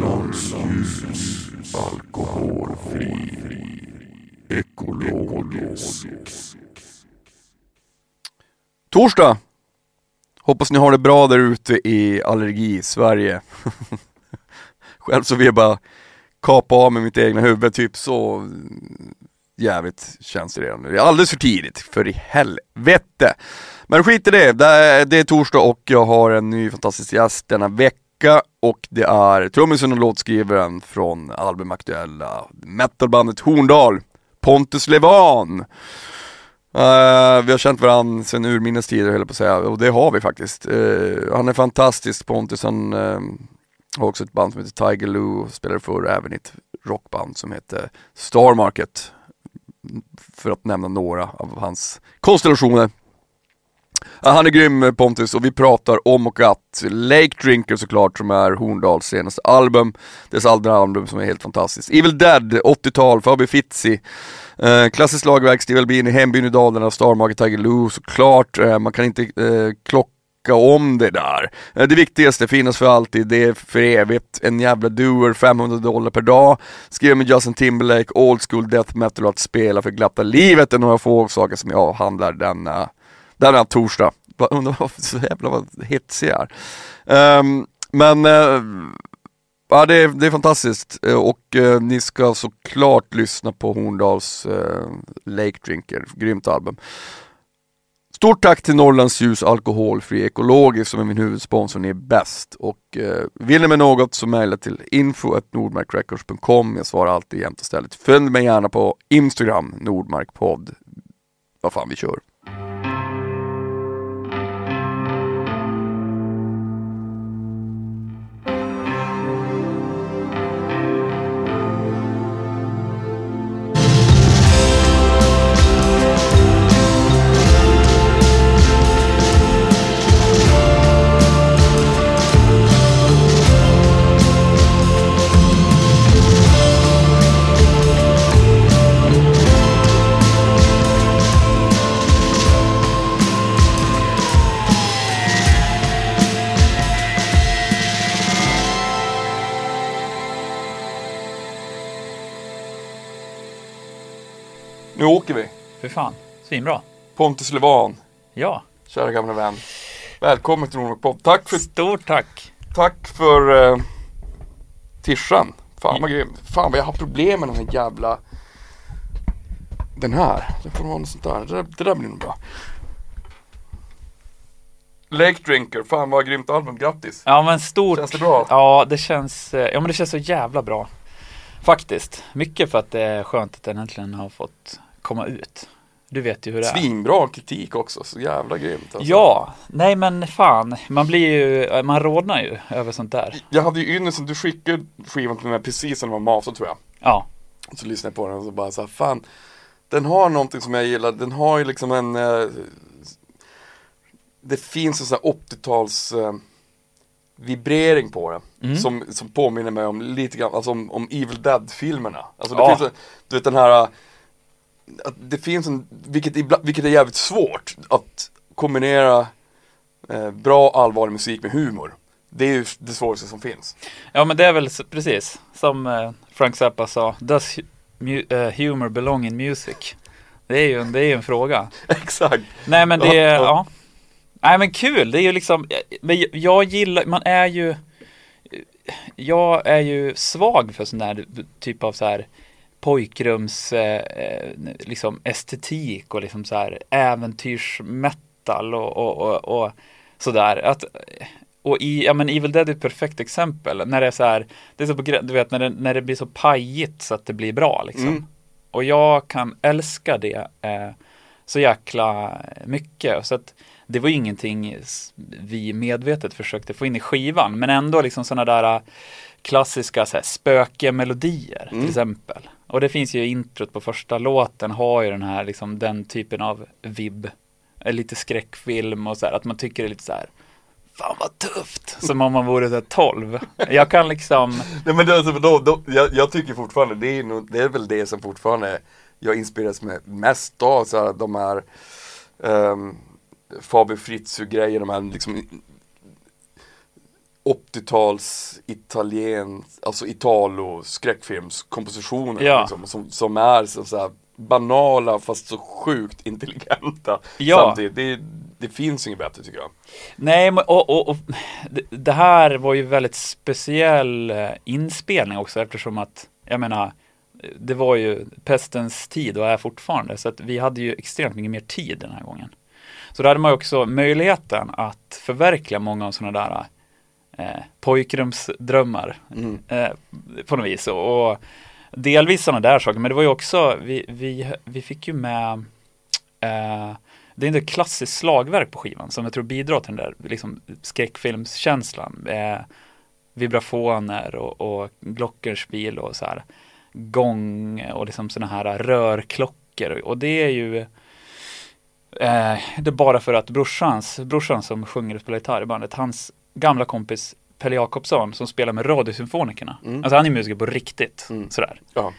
Norrlands ljus, alkoholfri, ekologisk. Torsdag! Hoppas ni har det bra där ute i allergi-Sverige. Själv så vill jag bara kapa av med mitt egna huvud, typ så jävligt känns det redan nu. Det är alldeles för tidigt, för i helvete. Men skit i det, det är, det är torsdag och jag har en ny fantastisk gäst denna vecka och det är trummisen och låtskrivaren från albumaktuella metalbandet Horndal, Pontus Levan. Uh, vi har känt varandra sedan urminnes tider höll jag på att säga, och det har vi faktiskt. Uh, han är fantastisk Pontus, han uh, har också ett band som heter Tiger Lou, spelade förr även i ett rockband som heter Star Market. För att nämna några av hans konstellationer. Ja, han är grym eh, Pontus och vi pratar om och att Lake Drinker såklart som är Horndals senaste album. Dess andra album som är helt fantastiskt. Evil Dead, 80-tal, Fabi Fitzi. Eh, klassiskt lagverk, Steve Albini, Hembyn i Dalarna, Starmarket, Tiger Lou såklart. Eh, man kan inte eh, klocka om det där. Eh, det viktigaste, finnas för alltid, det är för evigt. En jävla doer, 500 dollar per dag. Skriver med Justin Timberlake, old school death metal och att spela för glatta livet är några få saker som jag avhandlar denna där är han torsdag. Undrar varför så jävla vad hetsig jag är. Um, men uh, ja, det, är, det är fantastiskt uh, och uh, ni ska såklart lyssna på Horndals Lake Drinker, grymt album. Stort tack till Norrlands Ljus Alkoholfri Ekologisk som är min huvudsponsor, ni är bäst. Och eh, vill ni med något så mejla till info.nordmarkrecords.com. Jag svarar alltid jämt och stället. Följ mig gärna på Instagram, Nordmarkpodd. Vad fan, vi kör. Nu åker vi. För fan, svinbra. Pontus Levan, Ja, kära gamla vän. Välkommen till Nordmark Podd. Tack för, stort tack. tack för eh, tishan. Fan vad grymt. Fan vad jag har problem med den här jävla Den här. Det får vara något sånt där. Det, där. det där blir nog bra. Lake Drinker, fan vad grymt album, grattis! Ja men stort. Känns det bra? Ja det känns, eh, ja men det känns så jävla bra. Faktiskt. Mycket för att det är skönt att den äntligen har fått komma ut. Du vet ju hur det är. Svinbra kritik också, så jävla grymt alltså. Ja, nej men fan. Man blir ju, man rodnar ju över sånt där. Jag hade ju ynnesten, du skickade skivan till mig precis när den var masad tror jag. Ja, Så lyssnade jag på den och så bara så här, fan Den har någonting som jag gillar, den har ju liksom en eh, Det finns en sån här 80-tals eh, Vibrering på det Mm. som, som påminner mig om lite grann, alltså om, om Evil Dead-filmerna Alltså det Ja. finns du vet den här att Det finns en, vilket, ibland, vilket är jävligt svårt Att kombinera eh, Bra allvarlig musik med humor Det är ju det svåraste som finns ja men det är väl precis som eh, Frank Zappa sa. Does eh, humor belong in music? Det är ju en, det är en fråga. Exakt Nej men det, Ja, ja. Nej men kul, det är ju liksom, men jag- gillar, man är ju Jag är ju svag för sån där typ av så här pojkrums eh, eh, liksom estetik och liksom så här äventyrsmetal och, och, och, och sådär. Att, och i, ja men Evil Dead är ett perfekt exempel. När det är så här, det är så på, du vet när det, när det blir så pajigt så att det blir bra liksom. Mm. Och jag kan älska det eh, så jäkla mycket. Så att det var ingenting vi medvetet försökte få in i skivan. Men ändå liksom sådana där äh, klassiska så här, spökemelodier Mm. till exempel. Och det finns ju introt på första låten har ju den här liksom den typen av vibb. Eh, lite skräckfilm och så här att man tycker det är lite så här Fan vad tufft! Som om man vore så 12. Jag kan liksom Nej men det, alltså, då, då, jag, jag tycker fortfarande, det är, nog, det är väl det som fortfarande jag inspireras med mest av, så här, de här ehm, um, Faber Fritzu grejer, de här liksom 80-tals italien, alltså italo skräckfilmskompositioner Ja. liksom, som, som är så, så här banala fast så sjukt intelligenta Ja. samtidigt. Det, det finns inget bättre tycker jag. Nej, men- och, och, och det, här var ju väldigt speciell eh, inspelning också eftersom att, jag menar, det var ju pestens tid och är fortfarande, så att vi hade ju extremt mycket mer tid den här gången. Så då hade man ju också möjligheten att förverkliga många av sådana där eh, pojkrumsdrömmar Mm. eh, på något vis. Och, och delvis sådana där saker, men det var ju också, vi, vi, vi fick ju med eh, det är inte ett klassiskt slagverk på skivan som jag tror bidrar till den där liksom, skräckfilmskänslan. Eh, vibrafoner och, och glockenspiel och så här gång och liksom sådana här rörklockor. Och det är ju eh, det är bara för att brorsans, brorsan som sjunger och spelar gitarr i bandet, hans gamla kompis Pelle Jakobsson som spelar med Radiosymfonikerna. Mm. Alltså han är musiker på riktigt. Mm. Sådär. Ja.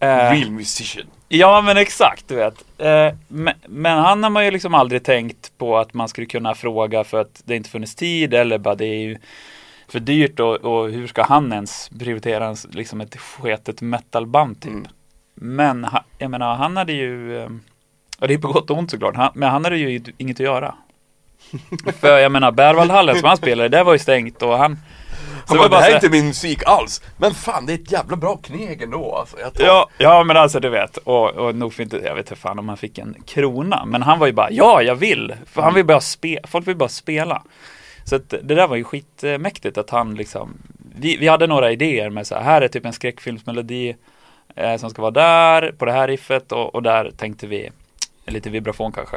Eh, Real musician. Ja men exakt, du vet. Eh, men, men han har man ju liksom aldrig tänkt på att man skulle kunna fråga för att det inte funnits tid eller bara det är ju för dyrt och, och hur ska han ens prioritera en, liksom ett sketet metalband typ. Mm. Men jag menar han hade ju, eh, och det är på gott och ont såklart, han, men han hade ju inget att göra. för jag menar Berwaldhallen som han spelade, det var ju stängt och han så Han bara, det här är inte min musik alls. Men fan det är ett jävla bra kneg ändå alltså. Tar- Ja, ja men alltså du vet, och, och nog för inte, jag vet inte fan om han fick en krona, men han var ju bara, ja jag vill, för han vill bara spela, folk vill bara spela. Så att det där var ju skitmäktigt att han liksom, vi, vi hade några idéer med så här, här är typ en skräckfilmsmelodi eh, som ska vara där, på det här riffet och, och där tänkte vi lite vibrafon kanske.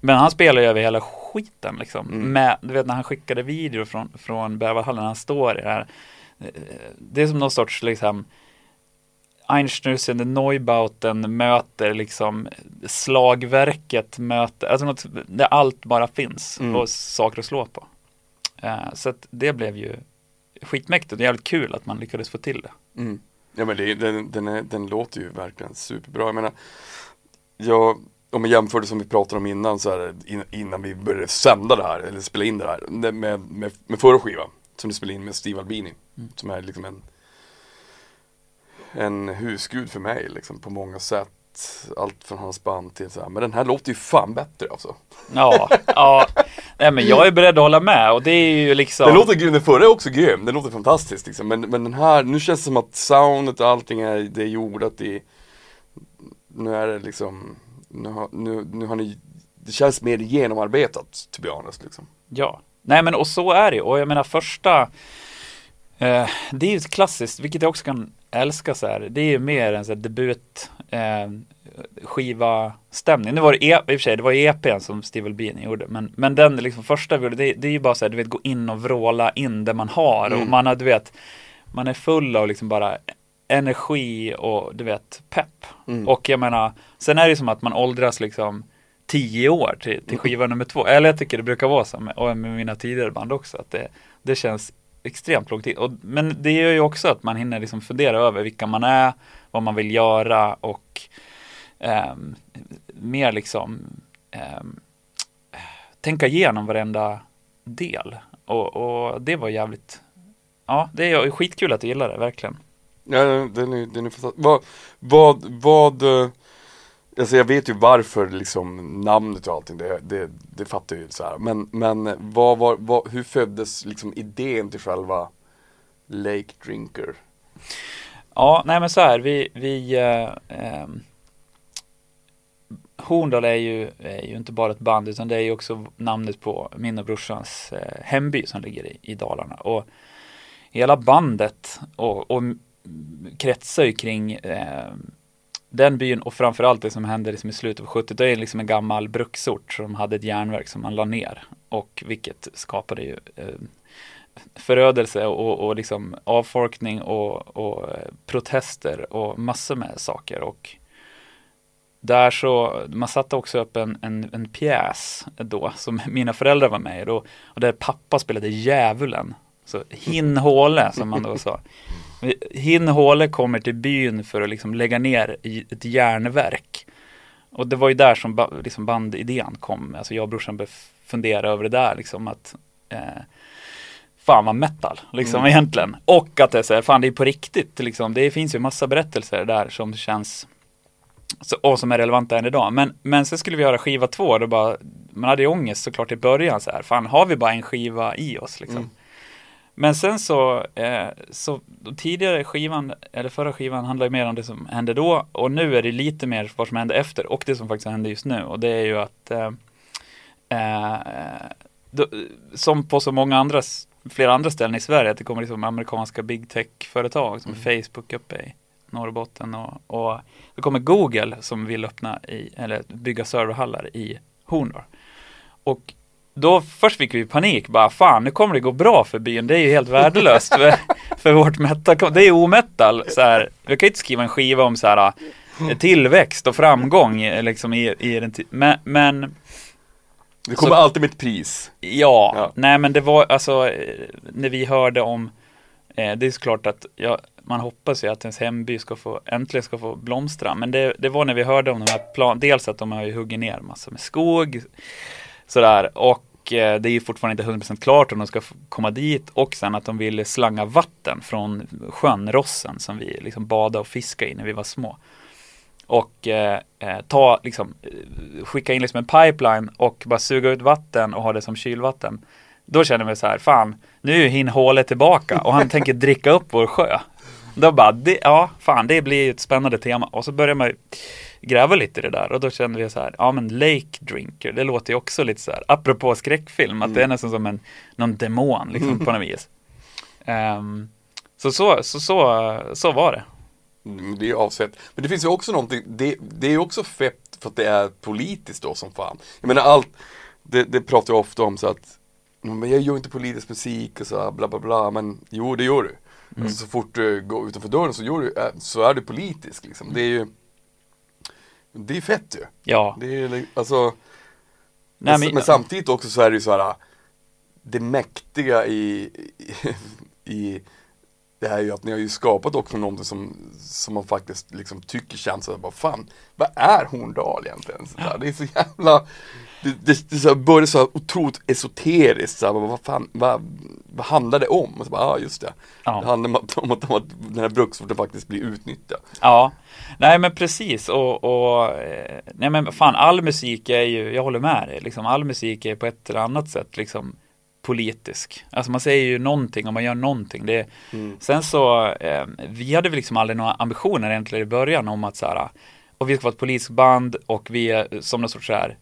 Men han spelar ju över hela skiten liksom. Mm. Med, du vet när han skickade video från, från Berwaldhallen, han står i det här. eh, Det är som någon sorts liksom Einstürzen, Neubauten möter liksom slagverket möter, alltså något där allt bara finns Mm. och saker att slå på. Eh, så att det blev ju skitmäktigt och jävligt kul att man lyckades få till det. Mm. Ja men det, den, den, är, den låter ju verkligen superbra. Jag menar, jag, om jag jämför det som vi pratade om innan så här, in, innan vi började sända det här, eller spela in det här, med, med, med förra skivan som du spelade in med Steve Albini, Mm. som är liksom en en husgud för mig liksom på många sätt. Allt från hans band till så här, men den här låter ju fan bättre alltså. Ja, ja. Nej men jag är beredd att hålla med och det är ju liksom Den låter grym, den förra är också grym, den låter fantastisk liksom. men, men den här, nu känns det som att soundet och allting är, det är jordat i Nu är det liksom, nu har, nu, nu har ni Det känns mer genomarbetat, to be honest liksom. Ja, nej men och så är det. Och jag menar första eh, Det är ju ett klassiskt, vilket jag också kan älska så här. Det är ju mer en så här debut eh, skiva stämning. Nu var det, e- i och för sig, det var EPn som Steve Albini gjorde. Men, men den liksom första vi gjorde, det, det är ju bara så här, du vet, gå in och vråla in det man har. Och Mm. man har, du vet, man är full av liksom bara energi och du vet, pepp. Mm. Och jag menar, sen är det som att man åldras liksom tio år till, till skiva nummer två. Eller jag tycker det brukar vara så, med, och med mina tidigare band också, att det, det känns extremt lång tid. Och, men det gör ju också att man hinner liksom fundera över vilka man är, vad man vill göra och ehm, mer liksom ehm, tänka igenom varenda del. Och, och det var jävligt, ja det är skitkul att du gillar det, verkligen. Ja, den är, den är fantastisk. Vad, vad, vad eh, Alltså jag vet ju varför liksom namnet och allting, det, det, det fattar jag ju så här. Men, men vad, var, vad, hur föddes liksom idén till själva Lake Drinker? Ja, nej men så här, vi, vi eh, ehm, Horndal är ju, är ju inte bara ett band utan det är ju också namnet på min och brorsans eh, hemby som ligger i, i Dalarna. Och hela bandet och, och kretsar ju kring eh, den byn och framförallt det som hände liksom i slutet av 70 det är liksom en gammal bruksort som hade ett järnverk som man la ner och vilket skapade ju eh, förödelse och, och liksom avfolkning och, och eh, protester och massor med saker och där så, man satte också upp en, en, en pjäs då som mina föräldrar var med i då och där pappa spelade djävulen. Så Hin Håle som man då sa. Hin Håle kommer till byn för att liksom lägga ner ett järnverk och det var ju där som liksom bandidén kom, alltså jag och brorsan började fundera över det där liksom att eh, fan vad metal, liksom Mm. egentligen. Och att det är så här, fan det är på riktigt, liksom. Det finns ju massa berättelser där som känns så, och som är relevanta än idag. Men, men sen skulle vi göra skiva två, då bara, man hade ju ångest såklart i början så här, fan har vi bara en skiva i oss liksom. Mm. Men sen så, eh, så tidigare skivan, eller förra skivan handlar ju mer om det som hände då och nu är det lite mer vad som hände efter och det som faktiskt händer just nu och det är ju att eh, eh, då, som på så många andra, flera andra ställen i Sverige, att det kommer liksom amerikanska big tech-företag som Facebook uppe i Norrbotten och, och det kommer Google som vill öppna i, eller bygga serverhallar i Horndal. Och då först fick vi panik, bara fan nu kommer det gå bra för byn, det är ju helt värdelöst för, för vårt metal, det är ju ometal så här. Vi kan ju inte skriva en skiva om så här eh, tillväxt och framgång eh, liksom i, i den, men, men Det kommer Så- alltid med ett pris. Ja, Ja. nej men det var alltså eh, när vi hörde om eh, det är såklart att ja, man hoppas ju att ens hemby ska få äntligen ska få blomstra. Men det, det var när vi hörde om de här plan, dels att de har ju huggit ner massor med skog sådär och eh, det är ju fortfarande inte 100% klart om de ska komma dit och sen att de ville slanga vatten från sjön Rossen som vi liksom badade och fiskade i när vi var små. Och eh, eh, ta, liksom, eh, skicka in liksom en pipeline och bara suga ut vatten och ha det som kylvatten. Då känner vi så här, fan, nu är hin hålet tillbaka och han tänker dricka upp vår sjö. Då bara, det, ja, fan, det blir ett spännande tema. Och så börjar man ju gräva lite i det där och då kände vi så här, ja men Lake Drinker, det låter ju också lite så här, apropå skräckfilm, att det är nästan som en, någon demon liksom på något vis. Ehm, så, så, så, så, så var det. Mm, Det är avsett. Men det finns ju också någonting, det, det är ju också fett för att det är politiskt då som fan. Jag menar allt, det, det pratar jag ofta om så att "Mm, men jag gör inte politisk musik och så här, bla bla bla, men jo det gör du. Alltså, så fort du går utanför dörren så, gör du, äh, så är du politisk liksom. Det är ju Det är fett ju. Ja, Det är alltså Nej, men, men- samtidigt också så är det ju så här Det mäktiga i, i, i det här är ju att ni har ju skapat också någonting som, som man faktiskt liksom tycker känns så här, bara fan, vad är Horndal egentligen? Så där, det är så jävla, det, det, det så börjar så otroligt esoteriskt, så här, vad, fan, vad, vad handlar det om? Och så bara, ah, just det, Ja. det handlar om att, om att, om att den här bruksorten faktiskt blir utnyttjad. Ja, nej men precis och, och eh, nej men fan all musik är ju, jag håller med dig, liksom all musik är på ett eller annat sätt liksom politisk. Alltså man säger ju någonting och man gör någonting. Det, Sen så, eh, vi hade väl liksom aldrig några ambitioner egentligen i början om att så här, och vi ska vara ett polisband och vi är som någon sorts så här,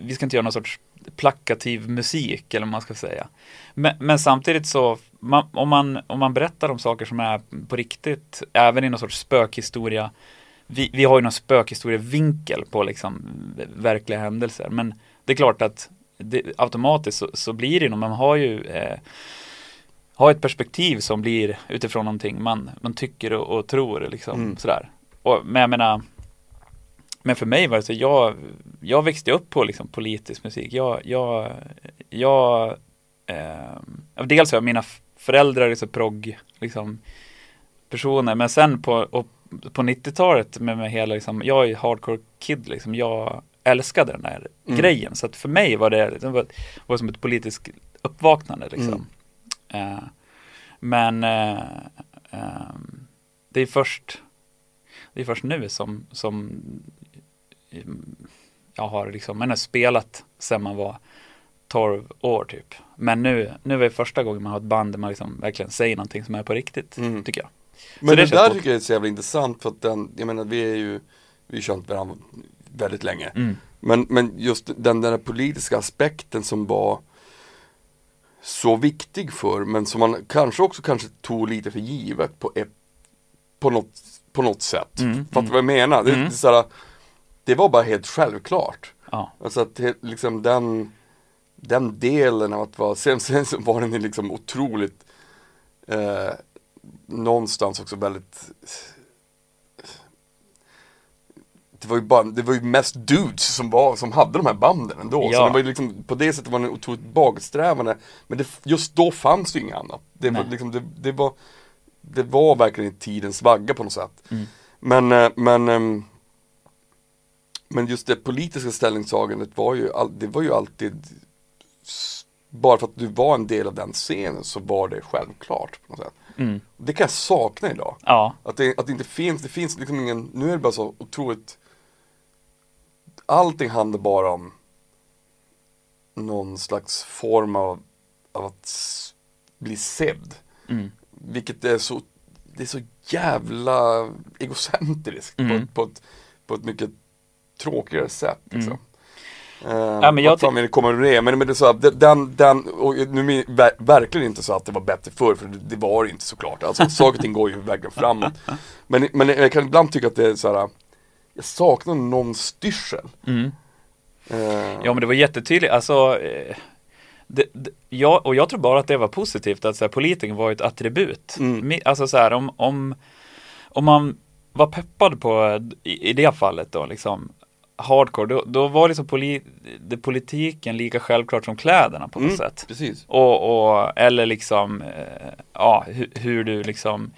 vi ska inte göra någon sorts plakativ musik eller vad man ska säga. Men, men samtidigt så, man, om, man, om man berättar om saker som är på riktigt, även i någon sorts spökhistoria, vi, vi har ju någon spökhistorievinkel på liksom verkliga händelser, men det är klart att det, automatiskt så, så blir det nog, man har ju eh, har ett perspektiv som blir utifrån någonting man, man tycker och, och tror liksom Mm. sådär. Och, men jag menar men för mig var det så, jag, jag växte upp på liksom politisk musik. Jag, jag, jag eh, dels har mina föräldrar är så progg, liksom, personer, men sen på, på 90-talet med, med hela, liksom, jag är hardcore kid, liksom, jag älskade den här Mm. grejen. Så att för mig var det, det var, var som ett politiskt uppvaknande liksom. Eh, men eh, ehm, det är först det är först nu som, som mm, jag har liksom, man har spelat sen man var 12 år typ. Men nu, nu är det första gången man har ett band där man liksom verkligen säger någonting som är på riktigt, Mm. tycker jag. Men det det, där tycker jag är så jävla intressant för att den, jag menar vi är ju, vi har känt varandra väldigt länge. Mm. Men, men just den, den där politiska aspekten som var så viktig för men som man kanske också kanske tog lite för givet på, på, något, på något sätt. Mm, Fattar du vad jag menar? Det, Mm. det, är såhär, det var bara helt självklart. Ja, Alltså att liksom den, den delen av att vara, sen, sen så var den liksom otroligt eh, någonstans också väldigt det var ju bara, det var ju mest dudes som var, som hade de här banden ändå. Så Ja. det var ju liksom, på det sättet var den otroligt bakåtsträvande. Men det, just då fanns det ju inget annat. Det var liksom, det, det var, det var verkligen tidens vagga på något sätt. Mm. Men, eh, men ehm, men just det politiska ställningstagandet var ju, all, det var ju alltid bara för att du var en del av den scenen så var det självklart på något sätt. Mm. Det kan jag sakna idag. Ja, Att det, att det inte finns, det finns liksom ingen, nu är det bara så otroligt Allting handlar bara om någon slags form av, av att bli sedd. mm. Vilket är så, det är så jävla egocentriskt på, Mm. ett, på, ett, på ett mycket tråkigare sätt liksom. Mm. Eh, Ja, men jag fan med det? Men, men det är så att den- den, och nu ver- verkligen inte så att det var bättre förr, för det, det var det inte såklart. Alltså saker och ting går ju verkligen framåt. Men, men jag kan ibland tycka att det är så här. jag saknar någon styrsel. Mm. Eh, Ja men det var jättetydligt, alltså eh, det, det, ja, och jag tror bara att det var positivt att så här, politiken var ett attribut. Mm. Alltså så här, om, om, om man var peppad på, i, i det fallet då, liksom hardcore, då, då var liksom poli, det politiken lika självklart som kläderna på något mm, sätt. Precis. Och, och, eller liksom, eh, ja, hur, hur du liksom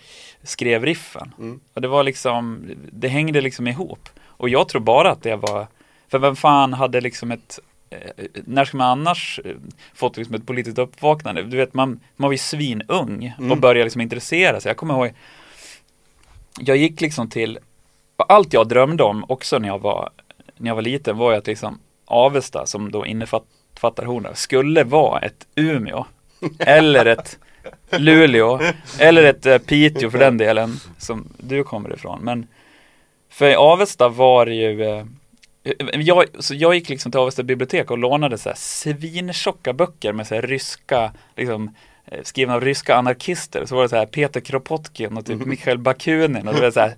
skrev riffen. Mm. Och det var liksom, det hängde liksom ihop. Och jag tror bara att det var, för vem fan hade liksom ett, eh, när ska man annars eh, fått liksom ett politiskt uppvaknande? Du vet, man, man var ju svinung och Mm. började liksom intressera sig. Jag kommer ihåg, jag gick liksom till, allt jag drömde om också när jag var, när jag var liten var ju att liksom Avesta, som då innefattar Horndal, skulle vara ett Umeå. Eller ett Luleå. Eller ett eh, Piteå för den delen, som du kommer ifrån. Men för i Avesta var det ju eh, jag, så jag gick liksom till Avesta bibliotek och lånade så här svintjocka böcker med så här ryska, liksom eh, skrivna av ryska anarkister. Så var det så här Peter Kropotkin och typ Mikhail Bakunin och det var så här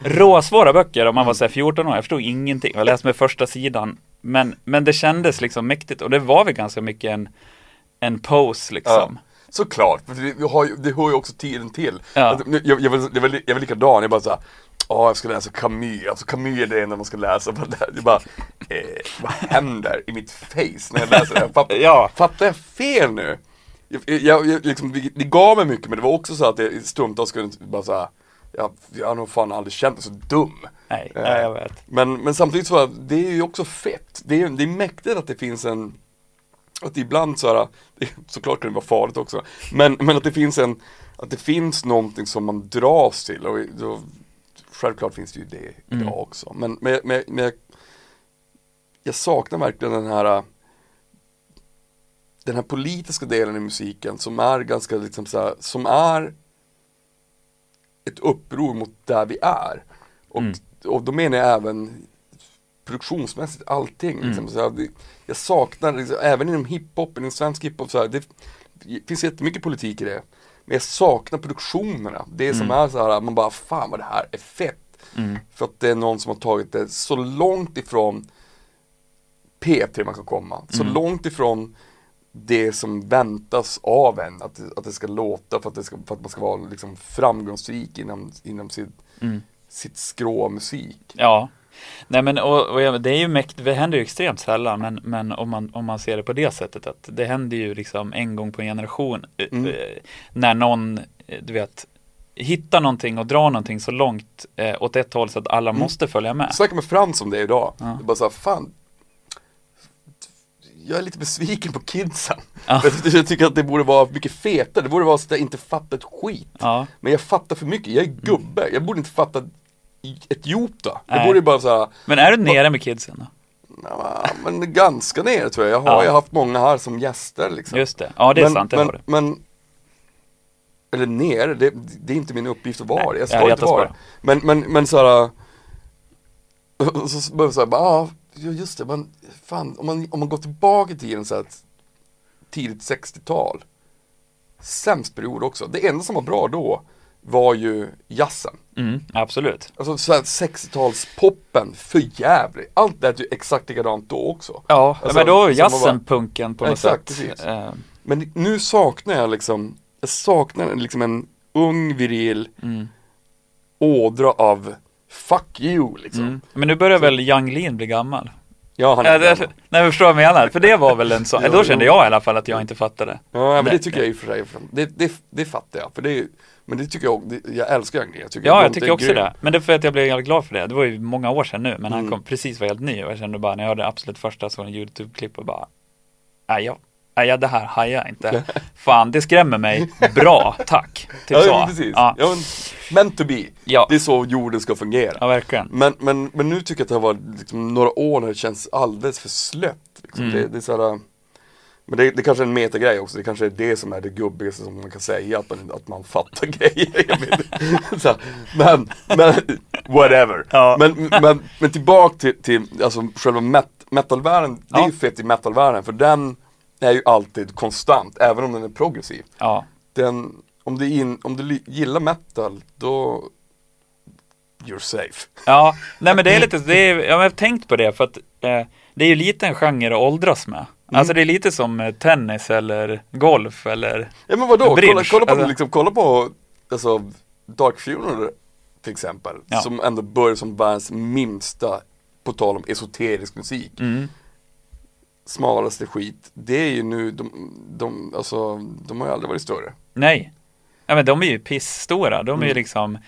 råsvåra böcker om man var så här 14 år. Jag förstod ingenting. Jag läste med första sidan. Men, men det kändes liksom mäktigt och det var väl ganska mycket en, en pose liksom. Såklart, för det, har ju, det hör ju också tiden till. Ja. Alltså, nu- jag, jag, var, jag, var, jag var likadan, jag bara såhär Ja, jag ska läsa Camus, alltså Camus är det enda man ska läsa. Det bara, eh, vad händer i mitt face när jag läser det här? Ja. fattar jag fel nu? Jag, jag, jag, liksom, det, gav mig mycket, men det var också så att jag stundtals kunde bara såhär jag, jag har nog fan aldrig känt mig så dum. Nej, Eh, jag vet. Men, men samtidigt så, det är ju också fett. Det är, det är mäktigt att det finns en, att ibland så här, det, såklart kan det vara farligt också, men, men att det finns en, att det finns någonting som man dras till och då, självklart finns det ju det Mm. idag också. Men, men, men, men jag, jag saknar verkligen den här den här politiska delen i musiken som är ganska liksom så här, som är ett uppror mot där vi är. Och, Mm. och då menar jag även produktionsmässigt allting. Mm. Liksom, så här, jag saknar, liksom, även inom hiphopen, inom svensk hiphop, så här, det, det finns jättemycket politik i det. Men jag saknar produktionerna. Det som Mm. är så här, man bara, fan vad det här är fett. Mm. För att det är någon som har tagit det så långt ifrån P3 man kan komma. Så Mm. långt ifrån det som väntas av en. Att, att det ska låta för att, det ska, för att man ska vara liksom framgångsrik inom, inom sitt, Mm. sitt skrå musik. Ja. Nej men och, och det är ju mäktigt, det händer ju extremt sällan men, men om, man, om man ser det på det sättet att det händer ju liksom en gång på en generation eh, Mm. eh, när någon, eh, du vet, hittar någonting och drar någonting så långt eh, åt ett håll så att alla Mm. måste följa med. Jag snackade med Frans om det idag. Ja. Det bara så här, fan. Jag är lite besviken på kidsen. Ja. Jag, jag tycker att det borde vara mycket fetare. Det borde vara så att jag inte fattar ett skit. Ja, Men jag fattar för mycket. Jag är gubbe. Jag borde inte fatta ett jota. Jag borde bara så här, men är du nere med kidsen då? Ja, men ganska nere tror jag. Jag har Ja. ju haft många här som gäster liksom. Just det, ja det är men, sant, det men, har du. men, eller nere, det, det är inte min uppgift att vara det. Jag jag ska inte retas vara det. bara. Men, men, men såhär, och så börjar jag såhär, bara, ah, ja just det, men fan, om man, om man går tillbaka i tiden så här, tidigt 60-tal, sämst period också. Det enda som var bra då var ju jazzen. Mm, absolut. Alltså så här 60-talspoppen, för jävligt. Allt det är ju exakt likadant då också. Ja, Alltså, men då är som jazzen var- punken på något Exakt, sätt. precis. Eh, Men nu saknar jag liksom, jag saknar liksom en ung viril mm, ådra av fuck you liksom. mm. Men nu börjar väl Young Lean bli gammal? Ja, han är gammal. nej, jag förstår vad jag menar. För det var väl en sån, då kände jag i alla fall att jag inte fattade. Ja, men det tycker jag i och för sig, det, det, det fattar jag. För det är, men det tycker jag, jag älskar Young Lean. jag tycker Ja, jag tycker också grym. det. Men det är för att jag blev jävligt glad för det. Det var ju många år sedan nu, men han Mm. kom precis var helt ny och jag kände bara när jag hörde absolut första sån YouTube-klipp och bara, nej, jag, nej ja, det här hajar jag inte. Fan, det skrämmer mig. Bra, tack. Typ ja, så. precis. Ja. Ja. men, meant to be. Ja. Det är så jorden ska fungera. ja, verkligen. Men, men, men nu tycker jag att det har varit liksom, några år när det känns alldeles för slött. Liksom. Mm. Det, det är så här, men det, det kanske är en metagrej också, det kanske är det som är det gubbigaste som man kan säga, att man, att man fattar grejer. Här, men, men, whatever. Ja. Men, men, men tillbaka till, till alltså, själva met, metalvärlden, det är ju fett i metalvärlden för den är ju alltid konstant, även om den är progressiv. Ja, Den, om, du in, om du gillar metal, då You're safe. ja. nej men det är lite, det är, jag har tänkt på det för att eh, det är ju lite en genre att åldras med. Mm. Alltså det är lite som eh, tennis eller golf eller Ja men vadå, Bridge, kolla, kolla på, alltså. liksom, kolla på alltså, Dark Funeral till exempel. Ja. Som ändå börjar som världens minsta, på tal om esoterisk musik. mm. Smalaste skit. Det är ju nu, de, de, alltså, de har ju aldrig varit större. Nej. Ja men de är ju pissstora. De är ju Mm. liksom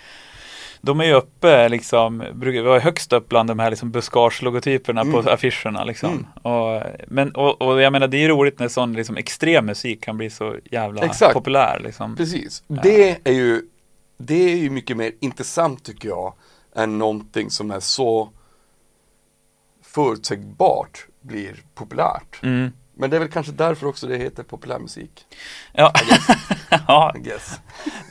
de är ju uppe liksom, vara högst upp bland de här liksom buskage-logotyperna Mm. på affischerna liksom. Och, men, och, och jag menar det är ju roligt när sån liksom extrem musik kan bli så jävla Exakt. populär liksom. Precis. Det är ju, det är ju mycket mer intressant tycker jag, än någonting som är så förutsägbart blir populärt. Mm. Men det är väl kanske därför också det heter populärmusik, Ja. ja,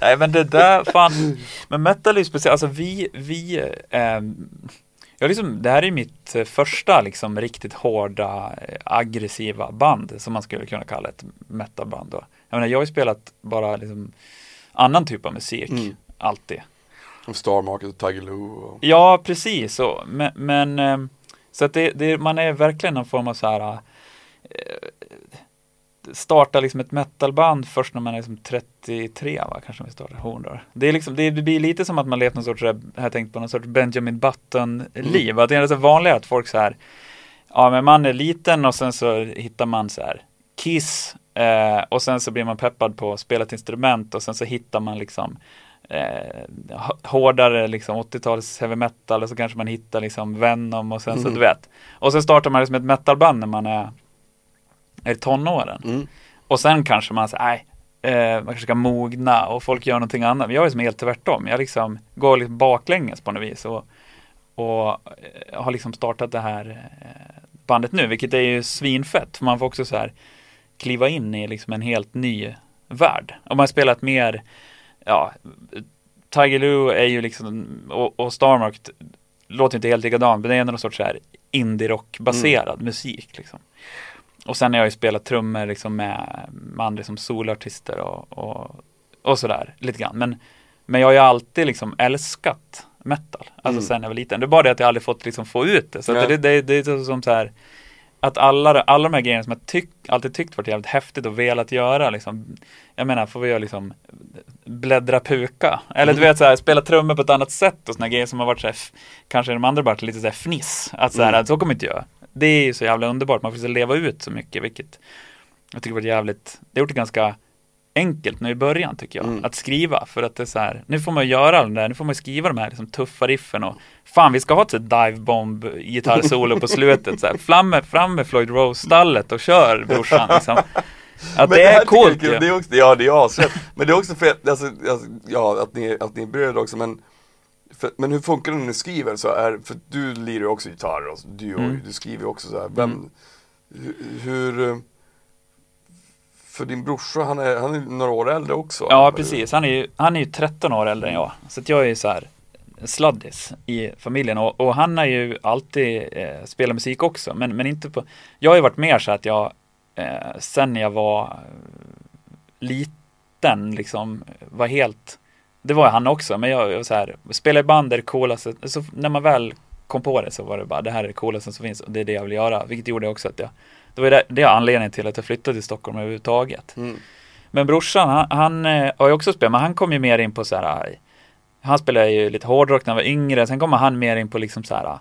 nej men det där, fan. Men metal är ju speciellt, alltså vi, vi, ehm, ja liksom, det här är mitt eh, första liksom riktigt hårda, eh, aggressiva band som man skulle kunna kalla ett metalband då. Jag menar, jag har ju spelat bara liksom annan typ av musik, Mm. alltid. Och Star Market och Tiger Lou och Ja, precis så. Men, men ehm, så att det, det, man är verkligen någon form av så här eh, starta liksom ett metalband först när man är liksom 33 va, kanske vi startar hornor. Det, är liksom, det, blir lite som att man levt någon sorts, jag har tänkt på någon sorts Benjamin Button-liv. Att det är så vanligare att folk så här, ja men man är liten och sen så hittar man så här Kiss eh, och sen så blir man peppad på att spela ett instrument och sen så hittar man liksom eh, hårdare liksom 80-tals heavy metal och så kanske man hittar liksom Venom och sen så Mm. du vet. Och sen startar man liksom ett metalband när man är, är tonåren. mm. Och sen kanske man säger, nej, eh, man kanske ska mogna och folk gör någonting annat. Men jag är som helt tvärtom. Jag liksom går liksom baklänges på något vis och, och eh, har liksom startat det här eh, bandet nu, vilket är ju svinfett. För man får också så här kliva in i liksom en helt ny värld. Om man har spelat mer, ja, Tiger Lou är ju liksom, och, och Starmark låter inte helt likadant, men det är ändå någon sorts så här indie-rock-baserad musik liksom. Och sen har jag ju spelat trummor liksom med, med andra som solartister och, och, och sådär lite grann. Men, men jag har ju alltid liksom älskat metal, alltså Mm. sen jag var liten. Det är bara det att jag aldrig fått liksom få ut det. Så Nej. det, det, det är som så här att alla, alla de här grejerna som jag tyck, alltid tyckt varit jävligt häftigt och velat göra liksom, jag menar, får vi göra liksom bläddra puka, eller du vet så här, spela trummor på ett annat sätt och såna grejer som har varit så här, kanske de andra varit lite så här fniss, att så här, Mm. så kommer inte jag. Det är ju så jävla underbart, man får så leva ut så mycket, vilket jag tycker varit jävligt, det har gjort det ganska enkelt nu i början tycker jag, Mm. att skriva, för att det är så här, nu får man göra allt det där, nu får man skriva de här liksom, tuffa riffen och fan vi ska ha ett sånt dive bomb gitarrsolo på slutet, så här, fram med, fram med Floyd Rose-stallet och kör brorsan liksom. Att det, här är coolt ju. det är också, Ja det är asrätt. Men det är också för att, alltså, alltså, ja att ni, att ni är bröder också men för, Men hur funkar det när ni skriver så är, för du lirar ju också gitarr och du, Mm. du skriver också så här, vem, hur, hur eh, för din brorsa, han är, han är några år äldre också. Ja, precis. Han är ju, han är ju 13 år äldre än jag. Så att jag är ju så här sladdis i familjen. Och, och han har ju alltid eh, spelat musik också, men, men inte på, jag har ju varit mer så att jag, eh, sen jag var eh, liten, liksom, var helt, det var han också, men jag, jag var så här, spela i band är det coolaste, så när man väl kom på det så var det bara, det här är det coolaste som finns och det är det jag vill göra, vilket gjorde också att jag, det var det, det är anledningen till att jag flyttade till Stockholm överhuvudtaget. Mm. Men brorsan, han, han eh, har ju också spelat, men han kom ju mer in på så här, eh, han spelade ju lite hårdrock när han var yngre, sen kommer han mer in på liksom så här, eh,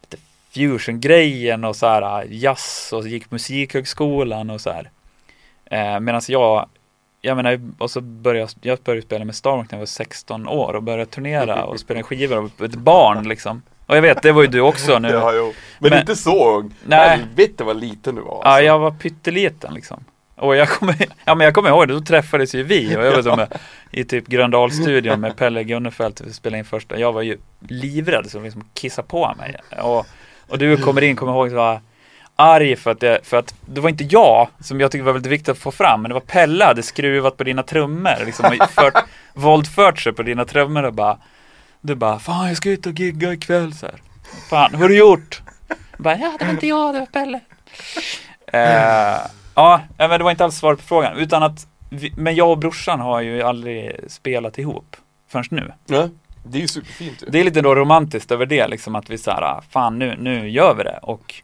lite fusion-grejen och så här jazz och gick musikhögskolan och så här. Eh, Medan jag, jag menar, och så började jag, jag började spela med Starmark när jag var 16 år och började turnera och spela skivor och ett barn liksom. Och jag vet, det var ju du också nu. Ja, jo. Men, Men- inte så ung. Nej. Helvete vad liten du var Ja, alltså. jag var pytteliten liksom. Och jag kommer, ja, men jag kommer ihåg det, då träffades ju vi och jag var som i typ Gröndalsstudion med Pelle Gunnefelt och spelade in första. Jag var ju livrädd som liksom kissade på mig. Och, och du kommer in, kommer ihåg, så var arg för att, det, för att det var inte jag som jag tyckte var väldigt viktigt att få fram, men det var Pelle hade skruvat på dina trummor, liksom och fört, våldfört sig på dina trummor och bara Du bara, fan jag ska ut och gigga ikväll så här. Fan, hur har du gjort? Jag bara, ja det var inte jag, det var Pelle. Eh, ja, men det var inte alls svar på frågan, utan att vi, men jag och brorsan har ju aldrig spelat ihop förrän nu. Ja, det är ju superfint. Det är lite då romantiskt över det, liksom att vi såhär, fan nu, nu gör vi det. Och,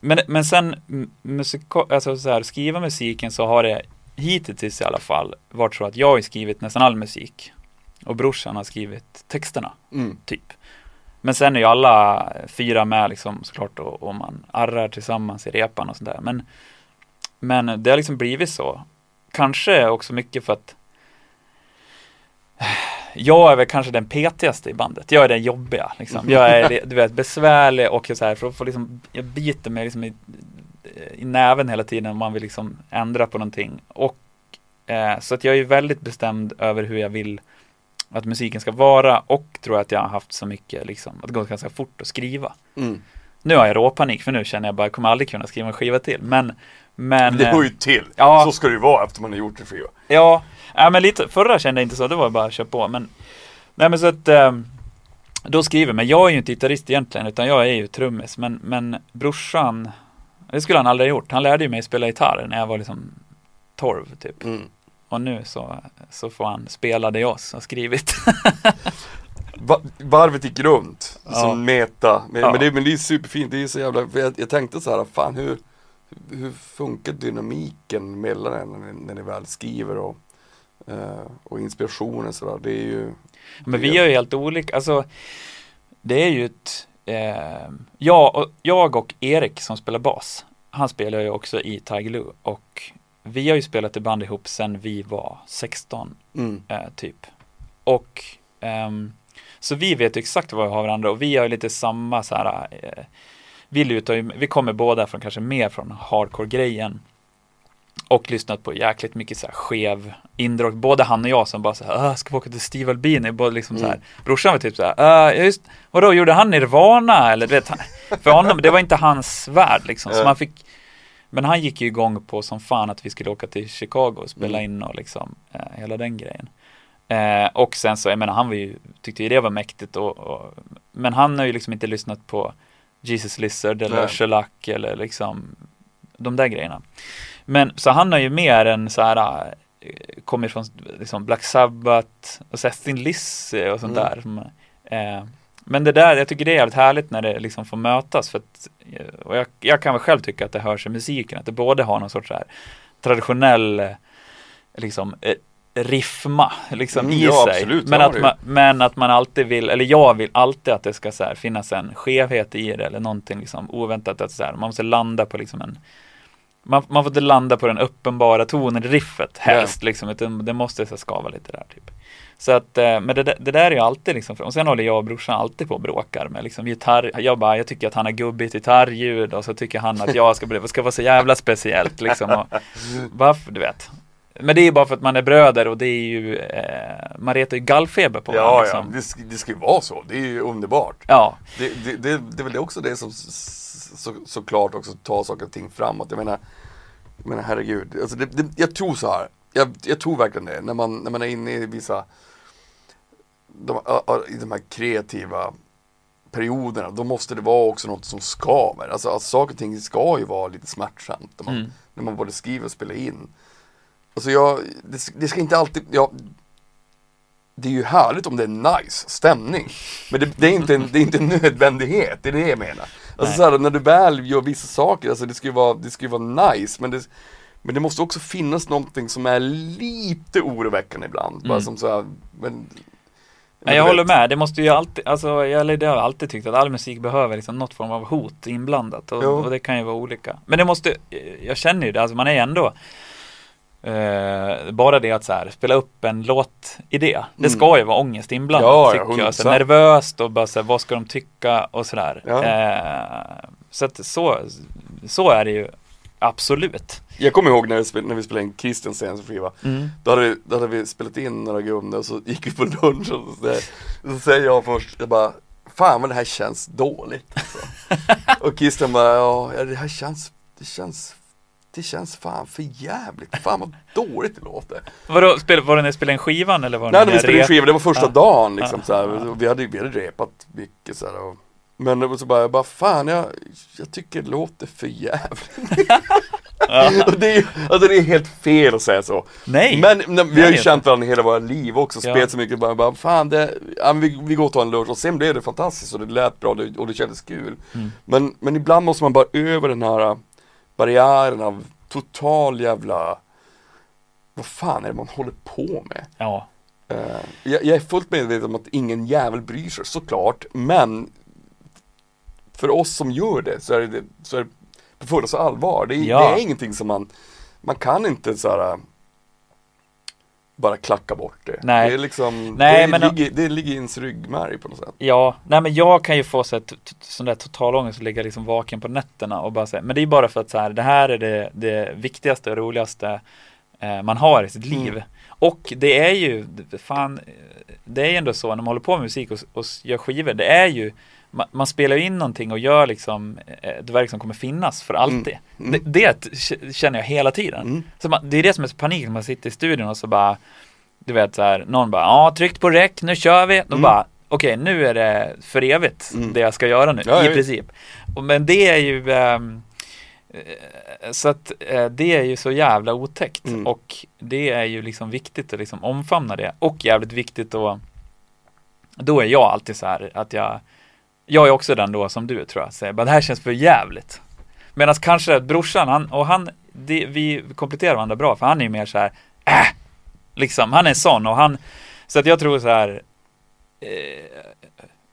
men, men sen, m- musika, alltså så här, skriva musiken så har det hittills i alla fall varit så att jag har skrivit nästan all musik. Och brorsan har skrivit texterna, Mm. typ. Men sen är ju alla fyra med liksom såklart och, och man arrar tillsammans i repan och sådär. Men, men det har liksom blivit så. Kanske också mycket för att jag är väl kanske den petigaste i bandet. Jag är den jobbiga. Liksom. Jag är du vet, besvärlig och så här, för att få liksom, jag biter mig liksom i, i näven hela tiden om man vill liksom ändra på någonting. Och, eh, så att jag är väldigt bestämd över hur jag vill att musiken ska vara och tror att jag har haft så mycket, liksom, att det går ganska fort att skriva. Mm. Nu har jag råpanik för nu känner jag bara, jag kommer aldrig kunna skriva en skiva till. Men, men Det eh, hör ju till. ja. Så ska det ju vara efter man har gjort en skiva. Ja, ja men lite, förra kände jag inte så, det var bara att köra på. Men, nej men så att, eh, då skriver, men jag är ju inte gitarrist egentligen, utan jag är ju trummis. Men, men brorsan, det skulle han aldrig ha gjort. Han lärde ju mig spela gitarr när jag var liksom 12 typ. Mm. Och nu så, så får han spela det jag har skrivit. Va- varvet gick runt, Ja. som meta. Men, Ja. men, det, men det är superfint, det är så jävla, jag, jag tänkte så här, fan hur, hur funkar dynamiken mellan er när när ni väl skriver och, eh, och inspirationen sådär, det är ju Men vi är ju helt olika, alltså det är ju ett, eh, jag, och, jag och Erik som spelar bas, han spelar ju också i Tiger Lou och vi har ju spelat i band ihop sedan vi var 16 mm. eh, typ. Och ehm, så vi vet ju exakt vad vi har varandra och vi har ju lite samma så här, eh, vi lutar ju, vi kommer båda från kanske mer från hardcore-grejen och lyssnat på jäkligt mycket så här skev indrock, både han och jag som bara så här, "Ah, ska vi åka till Steve Albini, både liksom så här, Mm. brorsan var typ så här, "Ah, just, vadå, gjorde han Nirvana eller du vet, för honom, det var inte hans värld liksom, så man fick men han gick ju igång på som fan att vi skulle åka till Chicago och spela Mm. in och liksom eh, hela den grejen. Eh, och sen så, jag menar han var ju, tyckte ju det var mäktigt och, och men han har ju liksom inte lyssnat på Jesus Lizard eller. Shellac eller liksom de där grejerna. Men så han har ju mer en så här eh, kommer från liksom Black Sabbath och så här Thin Lizzy och sånt Mm. där. Som, eh, men det där, jag tycker det är jävligt härligt när det liksom får mötas för att, eh, och jag, jag kan väl själv tycka att det hörs i musiken, att det både har någon sorts så här traditionell eh, liksom eh, riffma liksom Mm, i ja, sig. absolut, men, att man, men att man alltid vill, eller jag vill alltid att det ska så här, finnas en skevhet i det eller någonting liksom oväntat att så här, man måste landa på liksom en man, man får inte landa på den uppenbara tonen riffet helst liksom, utan det måste så här, skava lite där typ. Så att, eh, men det, det där är ju alltid liksom, och sen håller jag och brorsan alltid på och bråkar med liksom gitarr, jag bara, jag tycker att han har gubbigt gitarrljud och så tycker han att jag ska bli, ska vara så jävla speciellt liksom. Och, varför, du vet. Men det är ju bara för att man är bröder och det är ju, eh, man retar ju gallfeber på varandra Ja, ja, liksom. det, sk- det ska ju vara så, det är ju underbart. Ja, Det, det, det, det är väl också det som så, såklart också tar saker och ting framåt. Jag menar, jag menar herregud, alltså det, det, jag tror så här. Jag, jag tror verkligen det, när man, när man är inne i vissa, de, i de här kreativa perioderna, då måste det vara också något som skaver. Alltså att saker och ting ska ju vara lite smärtsamt när man, Mm. när man både skriver och spelar in. Alltså jag, det, det ska inte alltid, ja, det är ju härligt om det är nice stämning. Men det, det, är, inte en, det är inte en nödvändighet, det är det jag menar. Alltså Nej. så här, när du väl gör vissa saker, alltså det ska ju vara, det ska vara nice, men det, men det måste också finnas någonting som är lite oroväckande ibland. Bara Mm. som så här, men, Nej, jag håller med. Det måste ju alltid, alltså, jag, eller det har jag alltid tyckt att all musik behöver liksom något form av hot inblandat. Och, och det kan ju vara olika. Men det måste, jag känner ju det, alltså man är ändå eh, bara det att så här, spela upp en låtidé. Det Mm. ska ju vara ångest inblandat Ja, tycker jag. Så 100%. nervöst och bara så här, vad ska de tycka och sådär. Ja. Eh, så att så, så är det ju absolut. Jag kommer ihåg när vi spelade, när vi spelade in Christians senaste skiva Mm. då hade, vi, då hade vi spelat in några gummor och så gick vi på lunch och så, säger- så säger jag först, jag bara Fan vad det här känns dåligt alltså. Och Christian bara, ja det här känns, det känns Det känns fan för jävligt, fan vad dåligt det låter Vadå, spel, var det när ni spelade in skivan eller var det Nej när vi spelade in rep- skiva, det var första Ja. dagen liksom Ja. så här. Vi, hade, vi hade repat mycket så här, och, Men det var så bara, jag bara fan jag, jag tycker det låter för jävligt det, är, alltså det är helt fel att säga så Nej! Men nej, vi har ju känt varandra hela våra liv också, Ja. spelat så mycket bara, bara fan det, ja, vi, vi går och tar en lunch och sen blev det fantastiskt och det lät bra och det, och det kändes kul Mm. men, men ibland måste man bara över den här barriären av total jävla Vad fan är det man håller på med? Ja. Eh, jag, jag är fullt medveten om att ingen jävel bryr sig såklart, men för oss som gör det så är det, så är det på fullaste allvar. Det, är- Ja. det är ingenting som man, man kan inte så här, bara klacka bort det. Nej. Det är liksom, Nej, det, men- ligger, det ligger i ens ryggmärg på något sätt. Ja, nej men jag kan ju få så här, sån där total ångest och ligga liksom vaken på nätterna och bara säga, men det är bara för att så här, det här är det, det viktigaste och roligaste eh, man har i sitt liv. Mm. Och det är ju, fan, det är ju ändå så när man håller på med musik och, och gör skivor, det är ju, man, man spelar in någonting och gör liksom eh, ett verk som kommer finnas för alltid. Mm. Det, det k- känner jag hela tiden. Mm. Så man, det är det som är så panik när man sitter i studion och så bara Du vet så här, någon bara ja tryckt på rec, nu kör vi. Då Mm. bara okej nu är det för evigt Mm. det jag ska göra nu Ja, i princip. Och, men det är ju eh, så att eh, det är ju så jävla otäckt Mm. och det är ju liksom viktigt att liksom omfamna det och jävligt viktigt att då är jag alltid så här att jag jag är också den då som du tror jag, säger bara det här känns för jävligt. Medan kanske brorsan, han, och han, det, vi kompletterar varandra bra, för han är ju mer så här, äh, liksom, han är sån och han, så att jag tror så här, eh,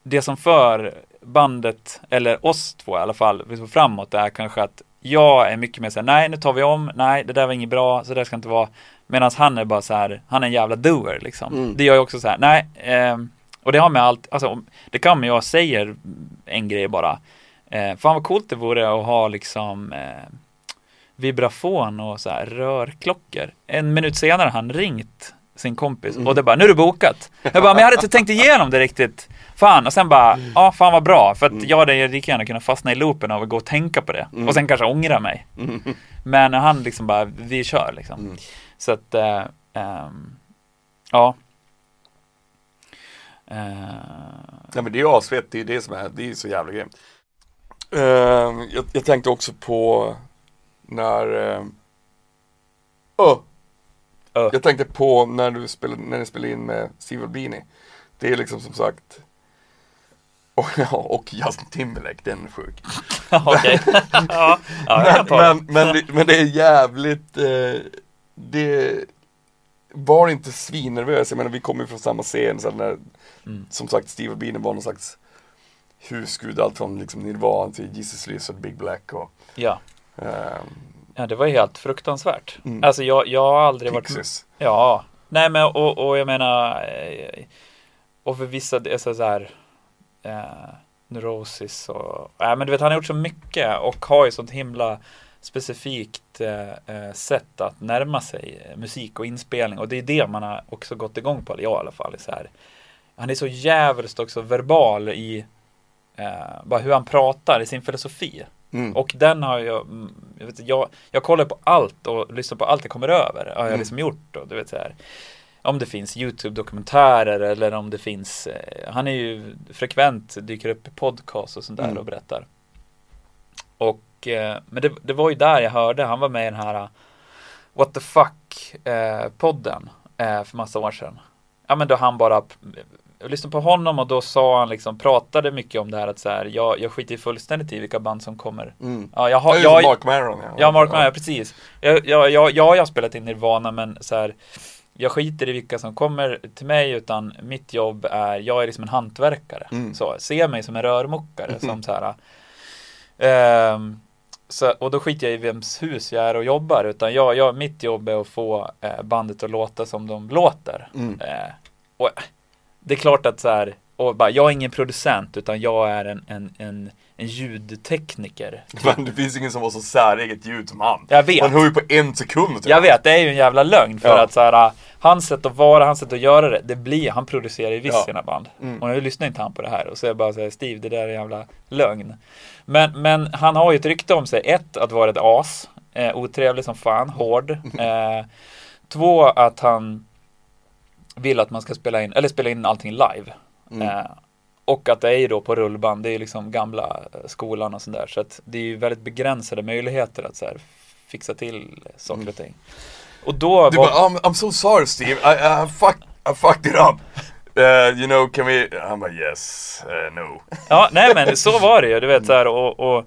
det som för bandet, eller oss två i alla fall, liksom framåt är kanske att jag är mycket mer så här, nej nu tar vi om, nej det där var inget bra, så där ska det inte vara. Medan han är bara så här, han är en jävla doer liksom. Mm. Det gör jag också så här, nej, ehm, och det har med allt, alltså det kan med jag säger en grej bara. Eh, fan vad coolt det vore att ha liksom eh, vibrafon och så här rörklockor. En minut senare han ringt sin kompis och det bara, nu är det bokat. Jag bara, men jag hade inte tänkt igenom det riktigt. Fan, och sen bara, ja fan vad bra. För att jag hade lika gärna kunnat fastna i loopen av att gå och tänka på det. Och sen kanske ångra mig. Men han liksom bara, vi kör liksom. Mm. Så att, eh, ehm, ja. Eh, Nej men det är ju asfett, det är det som är, det är så jävla grymt. Ehm, jag, jag tänkte också på när um, Ö. Jag tänkte på när du spelade, när ni spelade in med Steve Albini. Det är liksom som sagt och, ja, och Justin Timberlake, den är sjuk. Okej. ja, men, men, men, det, men det är jävligt, eh, det var inte svinnervös, jag menar vi kommer ju från samma scen, så när, Mm. som sagt Steve Albini var någon slags husgud, allt från liksom Nirvana till Jesus Lizard, Big Black och Ja. ehm, ja, det var helt fruktansvärt. Mm. Alltså jag, jag har aldrig varit Pixies. Ja, nej men och, och jag menar eh, och för vissa det är så här eh, neurosis och ja men du vet han har gjort så mycket och har ju sånt himla specifikt eh, eh, sätt att närma sig eh, musik och inspelning och det är det man har också gått igång på, eller jag i alla fall. Så här. Han är så jävligt också verbal i eh, bara hur han pratar i sin filosofi. Mm. Och den har jag, mm, jag, vet, jag, jag kollar på allt och lyssnar på allt jag kommer över. Har jag Mm. liksom gjort. Och, du vet, så här, om det finns YouTube-dokumentärer eller om det finns, eh, han är ju frekvent, dyker upp i podcast och sånt där Mm. och berättar. Och, eh, men det, det var ju där jag hörde, han var med i den här uh, What the fuck eh, podden eh, för massa år sedan. Ja men då han bara jag lyssnade på honom och då sa han liksom, pratade mycket om det här att så här, jag, jag skiter fullständigt i vilka band som kommer. Mm. Ja, jag har, Ja, jag, just Mark Maron ja. Ja, Mark Maron, precis. Jag, jag, jag, jag har spelat in Nirvana, men så här, jag skiter i vilka som kommer till mig, utan mitt jobb är, jag är liksom en hantverkare. Mm. Så, se mig som en rörmokare, som så här. ehm, så, och då skiter jag i vems hus jag är och jobbar, utan jag, jag, mitt jobb är att få eh, bandet att låta som de låter. Mm. Eh, och det är klart att så här, och bara, jag är ingen producent utan jag är en, en, en en ljudtekniker. Men det finns ingen som har så säreget ljud som han. Jag vet. Man hör ju på en sekund. typ. Jag vet, det är ju en jävla lögn för Ja. att så här, hans sätt att vara, hans sätt att göra det, det blir, han producerar ju visst Ja. sina band. Mm. Och nu lyssnar inte han på det här och så är jag bara säger Steve, det där är en jävla lögn. Men, men han har ju ett rykte om sig, ett, att vara ett as, eh, otrevlig som fan, hård. Eh, två, att han vill att man ska spela in, eller spela in allting live. Mm. Eh, och att det är ju då på rullband, det är ju liksom gamla eh, skolan och sådär. Så att det är ju väldigt begränsade möjligheter att så här, fixa till saker och ting. Och då Mm. Du var... bara, I'm, I'm so sorry Steve, I, I, fuck, I fucked it up. Uh, you know, can we... Han bara yes, uh, no. Ja, nej men så var det ju, du vet så här, och, och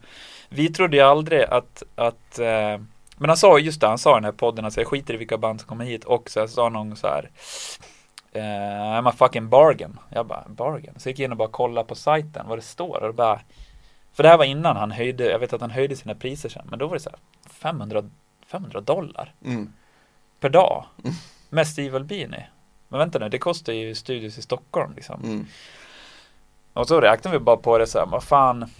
vi trodde ju aldrig att, att eh, men han sa just det, han sa i den här podden att jag skiter i vilka band som kommer hit och så här, sa någon så här eh, I'm a fucking bargain. Jag bara, bargain? Så jag gick in och bara kollade på sajten vad det står och bara För det här var innan han höjde, jag vet att han höjde sina priser sen, men då var det så här 500, 500 dollar Mm. per dag med Steve Albini. Men vänta nu, det kostar ju studios i Stockholm liksom. Mm. Och så räknar vi bara på det så här, vad fan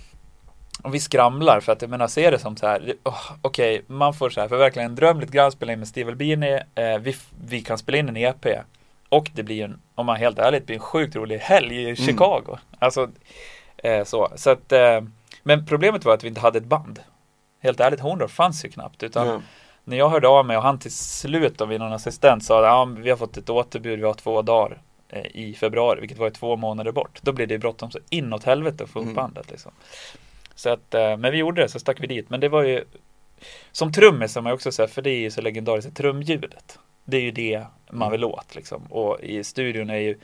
om vi skramlar för att jag menar ser det som så här, åh, okej, man får så här förverkliga en dröm lite grann, spela in med Steve Albini, eh, vi, vi kan spela in en EP och det blir en, om man är helt ärligt, blir en sjukt rolig helg i Chicago. Alltså, eh, så, så att, eh, men problemet var att vi inte hade ett band. Helt ärligt, Horndorf fanns ju knappt, utan Ja. när jag hörde av mig och han till slut av någon assistent sa ja, vi har fått ett återbud, vi har två dagar eh, i februari, vilket var ju två månader bort. Då blev det bråttom så inåt helvete att få upp Mm. bandet liksom. Så att, eh, men vi gjorde det, så stack vi dit. Men det var ju som trummis som jag också säger, för det är ju så legendariskt, trumljudet. Det är ju det man vill åt liksom. Och i studion är ju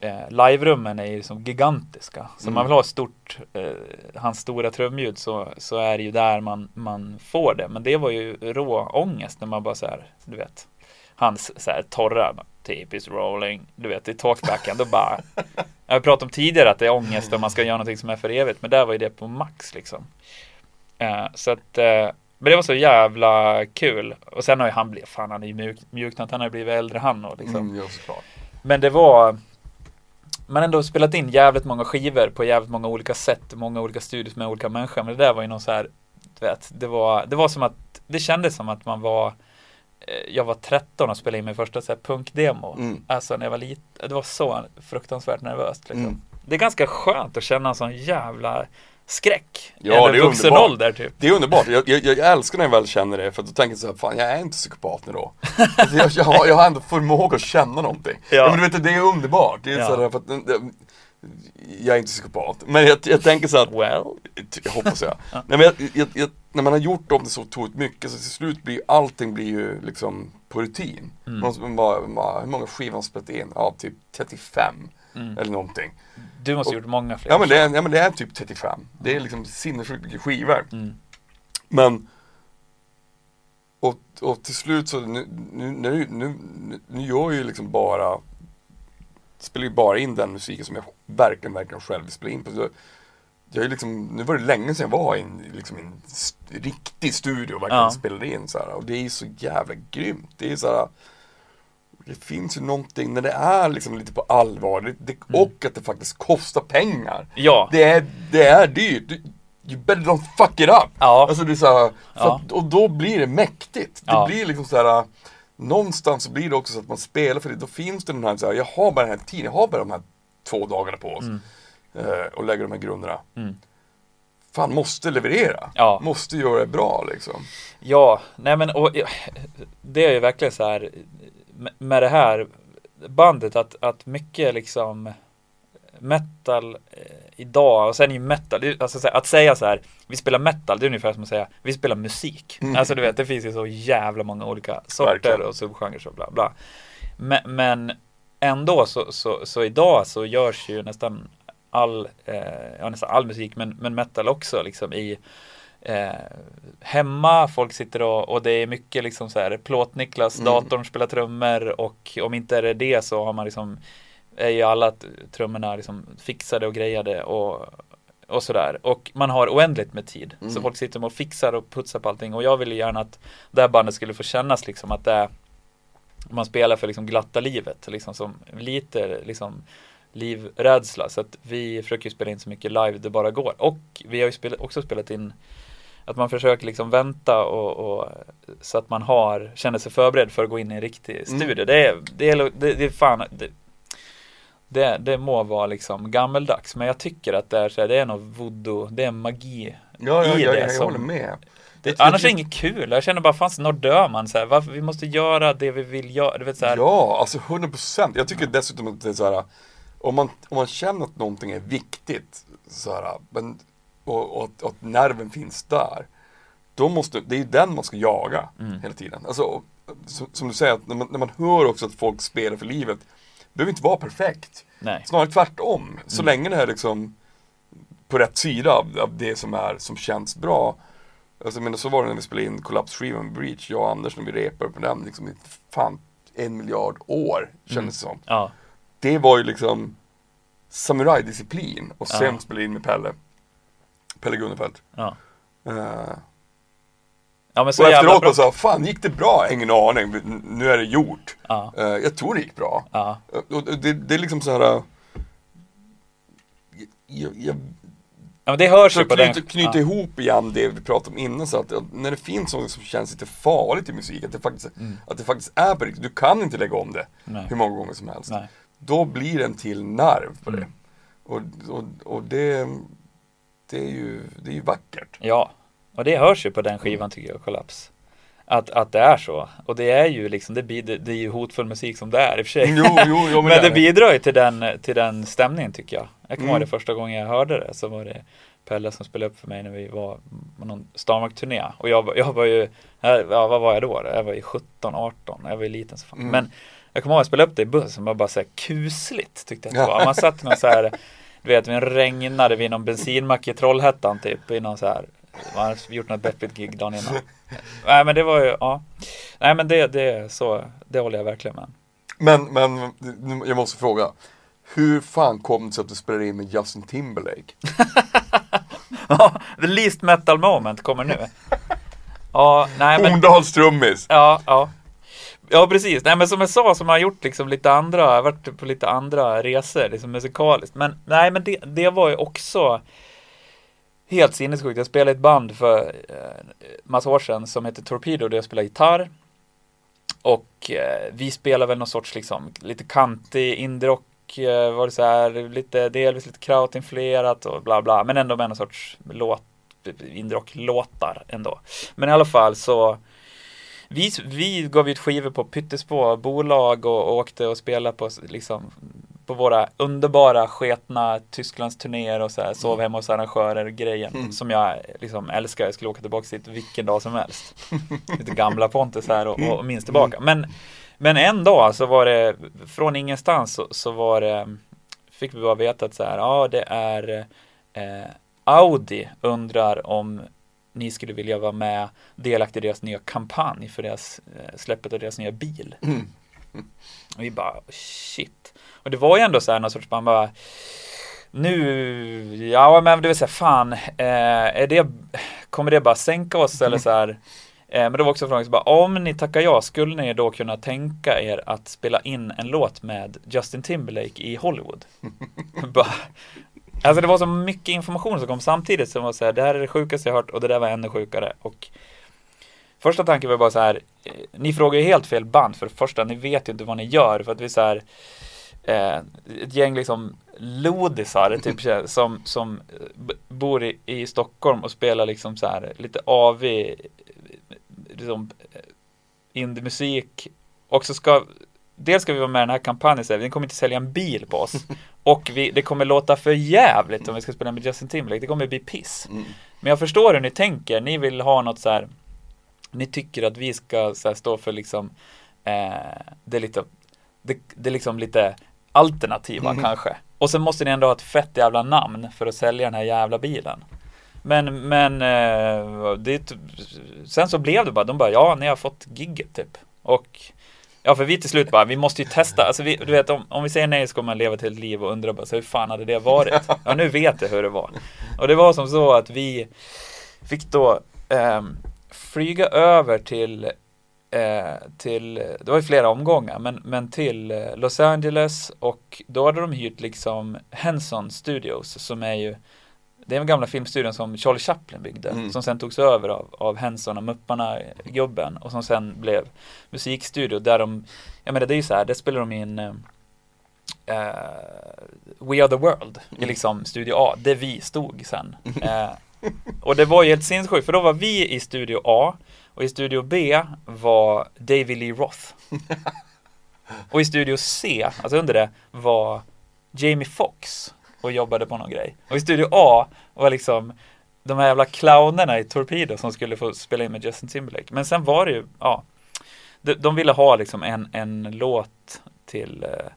eh, live-rummen är ju som gigantiska. Så Mm. man vill ha ett stort, eh, hans stora trumljud så, så är det ju där man, man får det. Men det var ju rå ångest när man bara så här, du vet, hans så här torra, tape is rolling, du vet i talkbacken, då bara Jag har pratat om tidigare att det är ångest om man ska göra någonting som är för evigt, men där var ju det på max liksom. Eh, så att, eh, men det var så jävla kul. Och sen har ju han blivit, fan han är ju mjuk, mjuknat, han har ju blivit äldre han och liksom. Mm, ja. Men det var Man har ändå spelat in jävligt många skivor på jävligt många olika sätt, många olika studios med olika människor. Men det där var ju någon så här, du vet, det var, det var som att, det kändes som att man var eh, jag var 13 och spelade in min första så här, punkdemo. Mm. Alltså när jag var liten, det var så fruktansvärt nervöst liksom. Mm. Det är ganska skönt att känna en sån jävla skräck. Ja, I en det är vuxen underbart. ålder typ. Det är underbart, jag, jag, jag älskar när jag väl känner det för då tänker jag så här, fan jag är inte psykopat nu då. Alltså, jag, jag, har, jag har ändå förmåga att känna någonting. Ja. Ja. men du vet, det är underbart. Det är Ja. så här, för att, det- det- jag är inte psykopat. Men jag, jag tänker så att, Well. jag hoppas jag. Nej, men jag, när man har gjort om det så otroligt mycket så till slut blir allting blir ju liksom på rutin. Mm. Man, man, man, hur många skivor har man spelat in? Ja, typ 35 Mm. eller någonting. Du måste ha gjort många fler. Ja men, det är, ja men det är typ 35. Det är liksom sinnessjukt mycket skivor. Mm. Men och, och till slut så nu, nu, nu, nu, nu gör jag ju liksom bara Spelar ju bara in den musiken som jag verkligen, verkligen själv vill spela in på. Så jag är liksom, nu var det länge sedan jag var i en, liksom, en st- riktig studio och verkligen Ja. spelade in så här. Och det är så jävla grymt. Det är så här, Det finns ju någonting när det är liksom lite på allvar det, Mm. och att det faktiskt kostar pengar. Ja. Det är, det är dyrt. Du- You better don't fuck it up. Ja. Alltså det är så här, Ja. att, och då blir det mäktigt. Det Ja. blir liksom så här. Någonstans så blir det också så att man spelar för det. Då finns det den här, så här jag har bara den här tiden, jag har bara de här två dagarna på oss. Mm. Eh, och lägger de här grunderna. Mm. Fan, måste leverera. Ja. Måste göra det bra liksom. Ja, nej men och, det är ju verkligen så här med- det här bandet att, att mycket liksom metal eh, idag och sen är ju metal, alltså att säga så här vi spelar metal, det är ungefär som att säga vi spelar musik. Mm. Alltså du vet, det finns ju så jävla många olika sorter Verkligen. och subgenrer och bla bla. Men, men ändå så, så, så idag så görs ju nästan all, eh, ja, nästan all musik, men, men metal också liksom i eh, hemma, folk sitter och, och det är mycket liksom så här plåt-Niklas, Mm. datorn spelar trummor och om inte är det det så har man liksom är ju alla trummorna liksom fixade och grejade och, och sådär. Och man har oändligt med tid. Så Mm. folk sitter och fixar och putsar på allting och jag ville gärna att det här bandet skulle få kännas liksom att det är man spelar för liksom glatta livet, liksom som lite liksom livrädsla. Så att vi försöker spela in så mycket live det bara går. Och vi har ju spelat, också spelat in att man försöker liksom vänta och, och så att man har, känner sig förberedd för att gå in i en riktig Mm. studio. Det, är, det, är, det, det är fan, det, det, det må vara liksom gammeldags men jag tycker att det är, så här, det är något voodoo, det är magi Ja, ja, i ja, det jag som- håller med. det, Jag- annars är jag- det inget kul. Jag känner bara, fan snart dör man. Så här, varför, vi måste göra det vi vill göra. Du vet, så här, Ja, alltså 100%. Jag tycker dessutom att det är så här, om man, om man känner att någonting är viktigt, så här, men, och, och, att- och att nerven finns där, då måste, det är ju den man ska jaga Mm. hela tiden. Alltså, och, som, som du säger, när man, när man hör också att folk spelar för livet, det behöver inte vara perfekt. Nej. Snarare tvärtom. Mm. Så länge det är liksom på rätt sida av, av det som är, som känns bra. Alltså, men så var det när vi spelade in Kollapsskivan med Breach, jag och Anders när vi repade på den liksom fan en miljard år kändes det som. Ja, Det var ju liksom samurajdisciplin och sen Ja. spela in med Pelle. Pelle Gunnefelt. ja. Uh, ja men så och efteråt bara så, fan gick det bra? Ingen aning, nu är det gjort. Ja, Eh, jag tror det gick bra. ja, och det, det är liksom så här. eh, Jag, jag, ja det hörs ju på knyta, den. knyta ja. ihop igen det vi pratade om innan så att, när det finns något som känns lite farligt i musik, att det faktiskt, Mm. att det faktiskt är på riktigt, du kan inte lägga om det Nej. hur många gånger som helst. Nej. Då blir det en till nerv på det. Mm. Och, och, och det, det, är ju, det är ju vackert. Ja, och det hörs ju på den skivan tycker jag, Kollaps. Att, att det är så. Och det är ju liksom, det, blir, det, det är ju hotfull musik som det är i och för sig. Jo, jo, jo, men, Men det är bidrar ju till den, till den stämningen tycker jag. Jag kommer Mm. ihåg det första gången jag hörde det så var det Pelle som spelade upp för mig när vi var på någon Starmark-turné. Och jag, jag var ju, ja vad var jag då? Jag var ju 17, 18, jag var ju liten så fan. Mm. Men jag kommer ihåg att jag spelade upp det i bussen, det var bara så här kusligt tyckte jag att det var. Man satt i någon så här, du vet, vi regnade vid någon bensinmack i Trollhättan typ, i någon så här man hade gjort något deppigt gig dagen innan. Nej men det var ju, ja. Nej men det, det är så, det håller jag verkligen med. men, men jag måste fråga. Hur fan kom det sig att du spelade in med Justin Timberlake? Ja, the least metal moment kommer nu. Ja, nej men, Horndals trummis! ja, ja. Ja, precis. Nej, men som jag sa, som har gjort liksom lite andra, jag varit på lite andra resor, liksom musikaliskt. Men nej, men det, det var ju också helt sinnessjukt. Jag spelade i ett band för eh, massa år sedan som heter Torpedo, där jag spelade gitarr. Och eh, vi spelade väl någon sorts liksom lite kantig indrock, eh, var det så här, lite, delvis lite krautinfluerat och bla bla, men ändå med någon sorts låt, indrock-låtar ändå. Men i alla fall så vi, vi gav ut skivor på pyttesmå bolag och, och åkte och spelade på liksom på våra underbara sketna Tysklandsturnéer och så här, sov hemma hos arrangörer grejen Mm. som jag liksom älskar. Jag skulle åka tillbaka dit vilken dag som helst. Lite gamla Pontus här och, och minns tillbaka. Men, men en dag så var det från ingenstans så, så var det fick vi bara veta att så här, ja det är eh, Audi undrar om ni skulle vilja vara med delaktig i deras nya kampanj för deras eh, släppet av deras nya bil. Mm. Och vi bara shit. Och det var ju ändå så här någon sorts man bara nu, ja men det vill säga fan, eh, är det, kommer det bara sänka oss eller så här? Eh, men det var också frågan, så bara, om ni tackar ja, skulle ni då kunna tänka er att spela in en låt med Justin Timberlake i Hollywood? bara, alltså det var så mycket information som kom samtidigt som var så här, det här är det sjukaste jag hört och det där var ännu sjukare. Och första tanken var bara så här, eh, ni frågar ju helt fel band för det första, ni vet ju inte vad ni gör för att vi så här, eh, ett gäng liksom lodisar typ som, som eh, bor i, i Stockholm och spelar liksom så här lite avig liksom eh, indiemusik och så ska Dels ska vi vara med i den här kampanjen, så här, vi kommer inte sälja en bil på oss. Och vi, det kommer låta för jävligt om vi ska spela med Justin Timberlake, det kommer bli piss. Mm. Men jag förstår hur ni tänker, ni vill ha något så här Ni tycker att vi ska så här, stå för liksom eh, Det är lite Det, det är liksom lite alternativa Mm. kanske. Och sen måste ni ändå ha ett fett jävla namn för att sälja den här jävla bilen. Men, men eh, det, Sen så blev det bara, de bara ja ni har fått gigget typ. Och Ja för vi till slut bara, vi måste ju testa, alltså vi, du vet om, om vi säger nej så kommer man leva till ett liv och undra bara så hur fan hade det varit? Ja nu vet jag hur det var. Och det var som så att vi fick då eh, flyga över till eh, till, det var ju flera omgångar, men, men till eh, Los Angeles och då hade de hyrt liksom Henson Studios som är ju det är den gamla filmstudion som Charlie Chaplin byggde, Mm. som sen togs över av, av Henson och Mupparna-gubben och som sen blev musikstudio där de, jag menar det är ju så här, där spelar de in eh, We Are The World i liksom Studio A, där vi stod sen. Eh, och det var ju helt sinnessjukt, för då var vi i Studio A och i Studio B var David Lee Roth. Och i Studio C, alltså under det, var Jamie Foxx och jobbade på någon grej. Och i Studio A var liksom de här jävla clownerna i Torpedo som skulle få spela in med Justin Timberlake. Men sen var det ju, ja, de, de ville ha liksom en, en låt till, eh,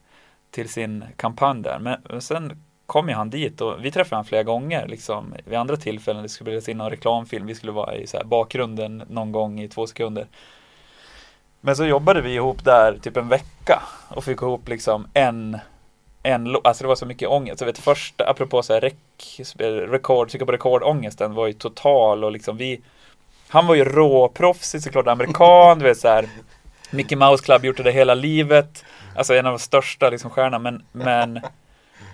till sin kampanj där. Men, sen kom ju han dit och vi träffade han flera gånger liksom vid andra tillfällen. Det skulle spelas in någon reklamfilm. Vi skulle vara i så här bakgrunden någon gång i två sekunder. Men så jobbade vi ihop där typ en vecka och fick ihop liksom en en lå- alltså det var så mycket ångest. Jag vet första, apropå så här rek, rekord, trycka på rekordångesten var ju total och liksom vi Han var ju råproffsig såklart, amerikan, du vet så här Mickey Mouse Club gjort det hela livet Alltså en av de största liksom stjärnorna men, men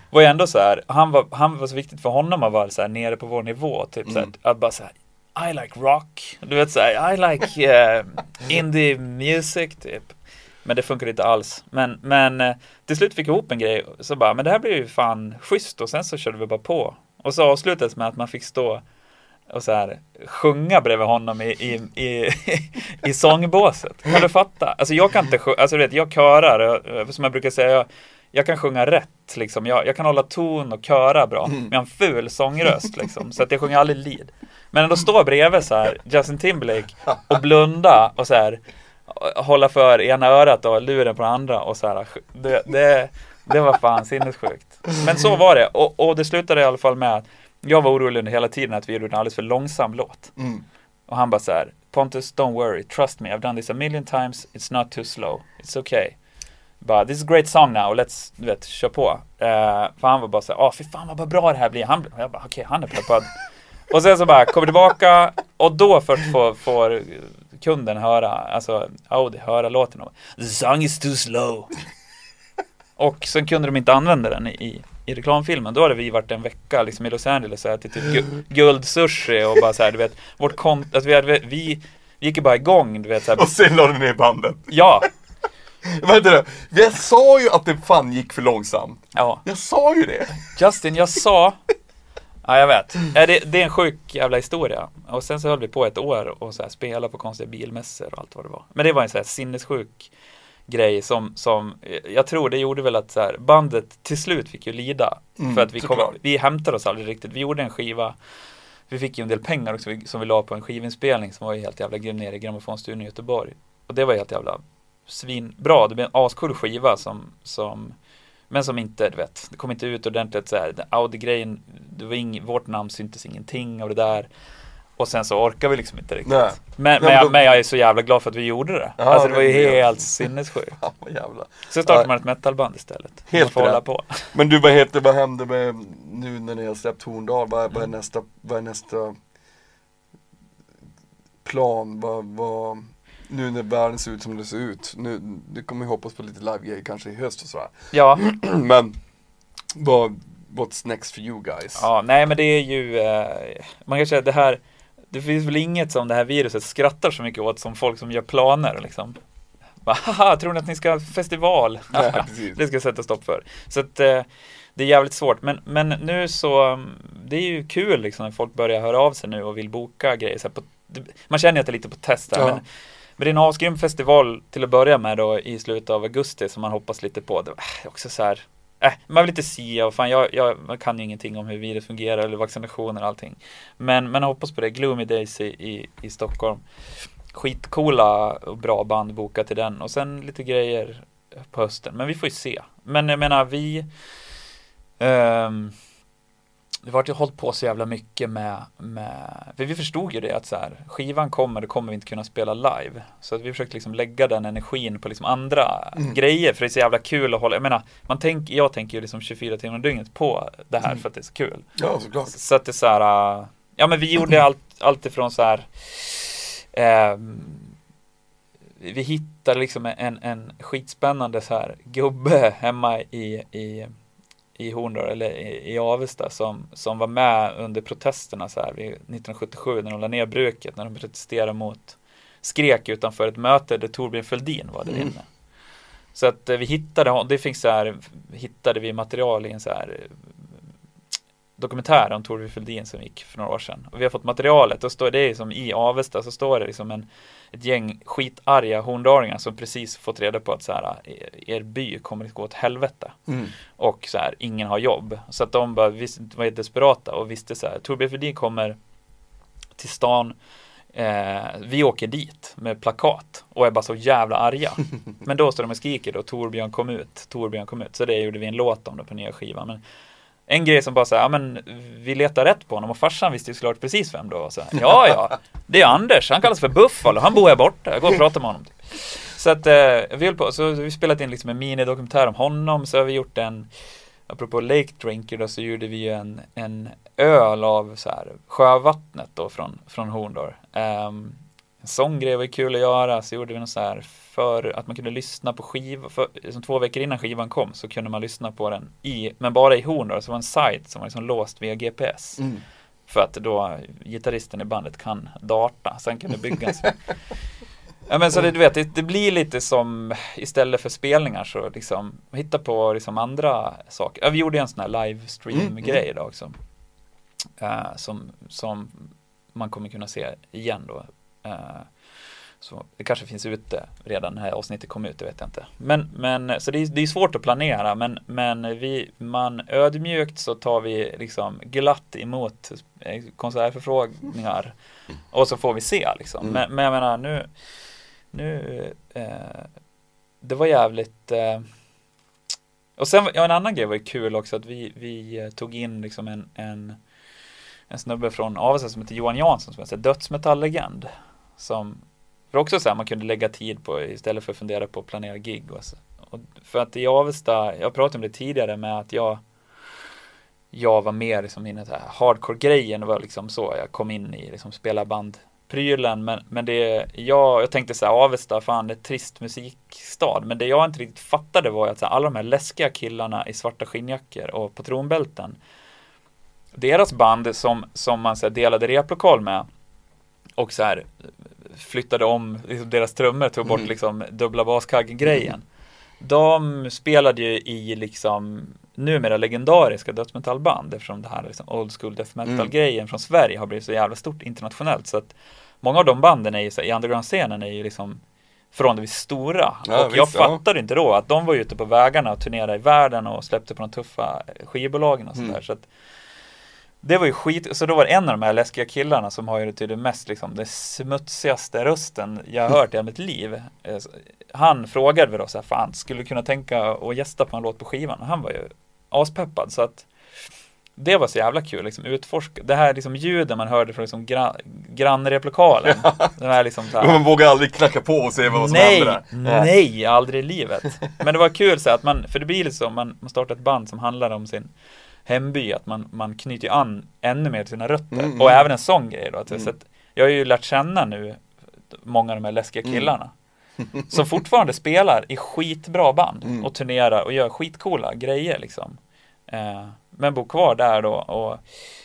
var ju ändå så här, han var, han var så viktigt för honom att vara så här nere på vår nivå, typ så här, Mm. att bara så här, I like rock, du vet så här, I like eh, indie music typ. Men det funkar inte alls. Men, men eh, till slut fick jag ihop en grej, så bara, men det här blir ju fan schysst och sen så körde vi bara på. Och så avslutades med att man fick stå och så här sjunga bredvid honom i, i, i, i sångbåset. Kan du fatta? Alltså jag kan inte sjunga, alltså du vet, jag körar, som jag brukar säga, jag, jag kan sjunga rätt liksom. Jag, jag kan hålla ton och köra bra. Men jag har en ful sångröst liksom. Så att jag sjunger aldrig lead. Men ändå stå bredvid så här Justin Timberlake och blunda och så här hålla för ena örat och luren på det andra och så här. Det, det, det var fan sinnessjukt. Men så var det och, och det slutade i alla fall med att jag var orolig under hela tiden att vi gjorde en alldeles för långsam låt. Mm. Och han bara så här, Pontus don't worry, trust me, I've done this a million times, it's not too slow, it's okay. Bara, this is a great song now, let's, du vet, kör på. Eh, för han var bara så här, åh fy fan vad bra det här blir. Han, jag bara, okej, han är peppad. och sen så bara, kommer tillbaka och då först får, får kunden höra, alltså Audi höra låten och The song is too slow. och sen kunde de inte använda den i, i reklamfilmen. Då hade vi varit en vecka liksom i Los Angeles och ätit typ gu- guldsushi och bara så här, du vet, vårt kont, att vi, hade, vi gick ju bara igång, du vet så här, Och sen la du ner bandet. ja, Vänta nu, jag sa ju att det fan gick för långsamt. ja. Jag sa ju det. Justin, jag sa Ja, jag vet. Det, det är en sjuk jävla historia. Och sen så höll vi på ett år och så här spela på konstiga bilmässor och allt vad det var. Men det var en så här sinnessjuk grej som, som jag tror det gjorde väl att så här, bandet till slut fick ju lida. Mm, för att vi, kom, vi hämtade oss aldrig riktigt. Vi gjorde en skiva. Vi fick ju en del pengar också som vi la på en skivinspelning som var ju helt jävla grym nere i Grammofonstudion i Göteborg. Och det var helt jävla svinbra. Det blev en ascool skiva som, som men som inte, du vet, det kom inte ut ordentligt så här. Audi-grejen, det var ing, vårt namn syntes ingenting av det där. Och sen så orkar vi liksom inte riktigt. Nej. Men, men, jag, men jag är så jävla glad för att vi gjorde det. Ja, alltså det var ju helt sinnessjukt. Ja. Så startade Ja. man ett metalband istället. Helt rätt. på. Men du, vad heter, vad händer med, nu när ni har släppt Horndal, vad, vad är nästa, vad är nästa plan, vad, vad, nu när världen ser ut som det ser ut, nu, du kommer ju hoppas på lite live kanske i höst och sådär. Ja, Men, vad, what's next for you guys? ja, nej men det är ju, eh, man kan säga att det här, det finns väl inget som det här viruset skrattar så mycket åt som folk som gör planer liksom. Bara, Haha, tror ni att ni ska ha festival? Precis. det ska jag sätta stopp för. Så att eh, det är jävligt svårt. Men, men nu så, mm, det är ju kul liksom när folk börjar höra av sig nu och vill boka grejer. Så på, det, man känner ju att det är lite på test där. Ja. Men, men det är en asgrym festival till att börja med då i slutet av augusti som man hoppas lite på. Det är också så här, äh, man vill inte sia och fan jag, jag kan ju ingenting om hur virus fungerar eller vaccinationer och allting. Men, men jag hoppas på det. Gloomy Days i, i, i Stockholm. Skitcoola och bra band boka till den och sen lite grejer på hösten. Men vi får ju se. Men jag menar vi um, det vart ju hållit på så jävla mycket med, med För vi förstod ju det att så här Skivan kommer, då kommer vi inte kunna spela live Så att vi försökte liksom lägga den energin på liksom andra Mm. grejer För det är så jävla kul att hålla Jag menar, man tänk, jag tänker ju liksom 24 timmar om dygnet på det här Mm. för att det är så kul Ja, såklart. så att det är så här, ja men vi gjorde allt, allt ifrån så här, ehm, vi hittade liksom en, en skitspännande så här gubbe hemma i, i, i Horndal eller i, i Avesta som, som var med under protesterna så här vid 1977 när de la ner bruket, när de protesterade mot skrek utanför ett möte där Torbjörn Fälldin var där Mm. inne. Så att eh, vi hittade, det finns så här, hittade vi material i en så här dokumentär om Torbjörn Fälldin som gick för några år sedan. Och vi har fått materialet, och står det som i Avesta så står det liksom en, ett gäng skitarga horndalingar som precis fått reda på att så här, er, by kommer att gå åt helvete. Mm. Och så här, ingen har jobb. Så att de bara visst, var desperata och visste så här, Torbjörn Fälldin kommer till stan Eh, vi åker dit med plakat och är bara så jävla arga. Men då står de och skriker då Torbjörn kom ut, Torbjörn kom ut. Så det gjorde vi en låt om det på nya skivan. Men en grej som bara säger, ja men vi letar rätt på honom och farsan visste ju såklart precis vem det var. Så här, ja, ja, det är Anders, han kallas för Buffalo, han bor här borta, jag går och pratar med honom. Så att eh, vi höll på, så vi spelat in liksom en minidokumentär om honom, så har vi gjort en Apropå Lake Drinker då så gjorde vi ju en, en öl av så här sjövattnet då från, från Horndor. Um, ehm, sån grej var kul att göra, så gjorde vi något så här för att man kunde lyssna på skivan, liksom två veckor innan skivan kom så kunde man lyssna på den i, men bara i Horndal, så var en sajt som var liksom låst via GPS. Mm. För att då gitarristen i bandet kan data, sen kan det byggas. ja men så det, du vet, det, det blir lite som istället för spelningar så liksom hitta på liksom andra saker. Ja, vi gjorde en sån här livestream Mm, grej idag också. Eh, som, som man kommer kunna se igen då. Eh, så det kanske finns ute redan när avsnittet kom ut, det vet jag inte. Men, men så det är, det är svårt att planera, men, men vi, man ödmjukt så tar vi liksom glatt emot eh, konsertförfrågningar och så får vi se liksom. Mm. Men, men jag menar nu, nu, eh, det var jävligt eh, och sen, ja, en annan grej var ju kul också att vi, vi tog in liksom en, en, en snubbe från Avesta som heter Johan Jansson som är en dödsmetalllegend. Som för också så här, man kunde lägga tid på istället för att fundera på att planera gig. Och så. Och för att i Avesta, jag pratade om det tidigare med att jag jag var mer liksom inne i så här hardcore-grejen var liksom så jag kom in i liksom spela band-prylen men, men det jag, jag tänkte så här Avesta, fan det är trist musikstad men det jag inte riktigt fattade var att så här, alla de här läskiga killarna i svarta skinnjackor och patronbälten deras band som, som man så här, delade replokal med och så här flyttade om liksom, deras trummor, tog bort Mm. liksom dubbla baskaggen-grejen. De spelade ju i liksom numera legendariska dödsmetallband eftersom det här liksom old school death metal-grejen från Sverige har blivit så jävla stort internationellt så att många av de banden är ju så, här, i underground-scenen är ju liksom förhållandevis stora Ja, och jag visst, ja. fattade inte då att de var ute på vägarna och turnerade i världen och släppte på de tuffa skivbolagen och sådär Mm. så att det var ju skit, så då var det en av de här läskiga killarna som har ju till det mest liksom, det smutsigaste rösten jag har hört i hela mitt liv. Eh, Han frågade väl då så här, fan, skulle du kunna tänka att gästa på en låt på skivan? Och han var ju aspeppad så att det var så jävla kul, liksom utforska, det här liksom ljuden man hörde från liksom gra, grannreplokalen. Här liksom här, Man vågar aldrig knacka på och se vad som nej, händer där. nej, aldrig i livet. Men det var kul så att man, för det blir lite så, man, man startar ett band som handlar om sin hemby, att man, man knyter an ännu mer till sina rötter. Mm, och mm. även en sån grej då. Att, Mm. så att jag har ju lärt känna nu många av de här läskiga Mm. killarna. Som fortfarande spelar i skitbra band Mm. och turnerar och gör skitcoola grejer liksom. Eh, men bor kvar där då och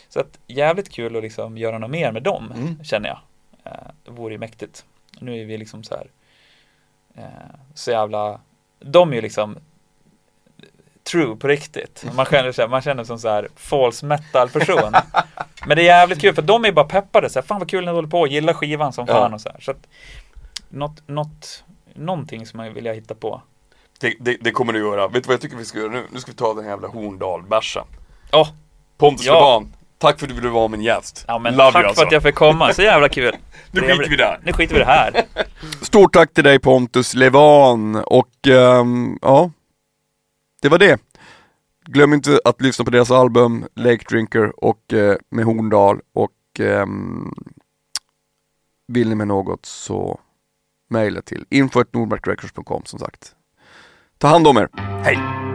så att jävligt kul att liksom göra något mer med dem känner jag. Eh, det vore ju mäktigt. Nu är vi liksom så här eh, så jävla de är ju liksom true på riktigt. Man känner, sig, man känner som så här false metal person. Men det är jävligt kul för de är bara peppade så här, fan vad kul du håller på gillar skivan som fan Ja. och så här. Så att något, något, någonting som jag vill hitta på. Det, det, det kommer du göra. Vet du vad jag tycker vi ska göra nu? Nu ska vi ta den jävla Horndal-bärsa. Åh, Pontus Ja. Tack för att du ville vara min gäst. ja men Love tack you för att jag fick komma, så jävla kul. Nu skiter vi där. Nu skiter vi det här. Stort tack till dig Pontus Levan och ehm, ja, det var det. Glöm inte att lyssna på deras album Lake Drinker och eh, med Horndal och eh, vill ni med något så mejla till info.nordmarkrecords.com som sagt. Ta hand om er, hej!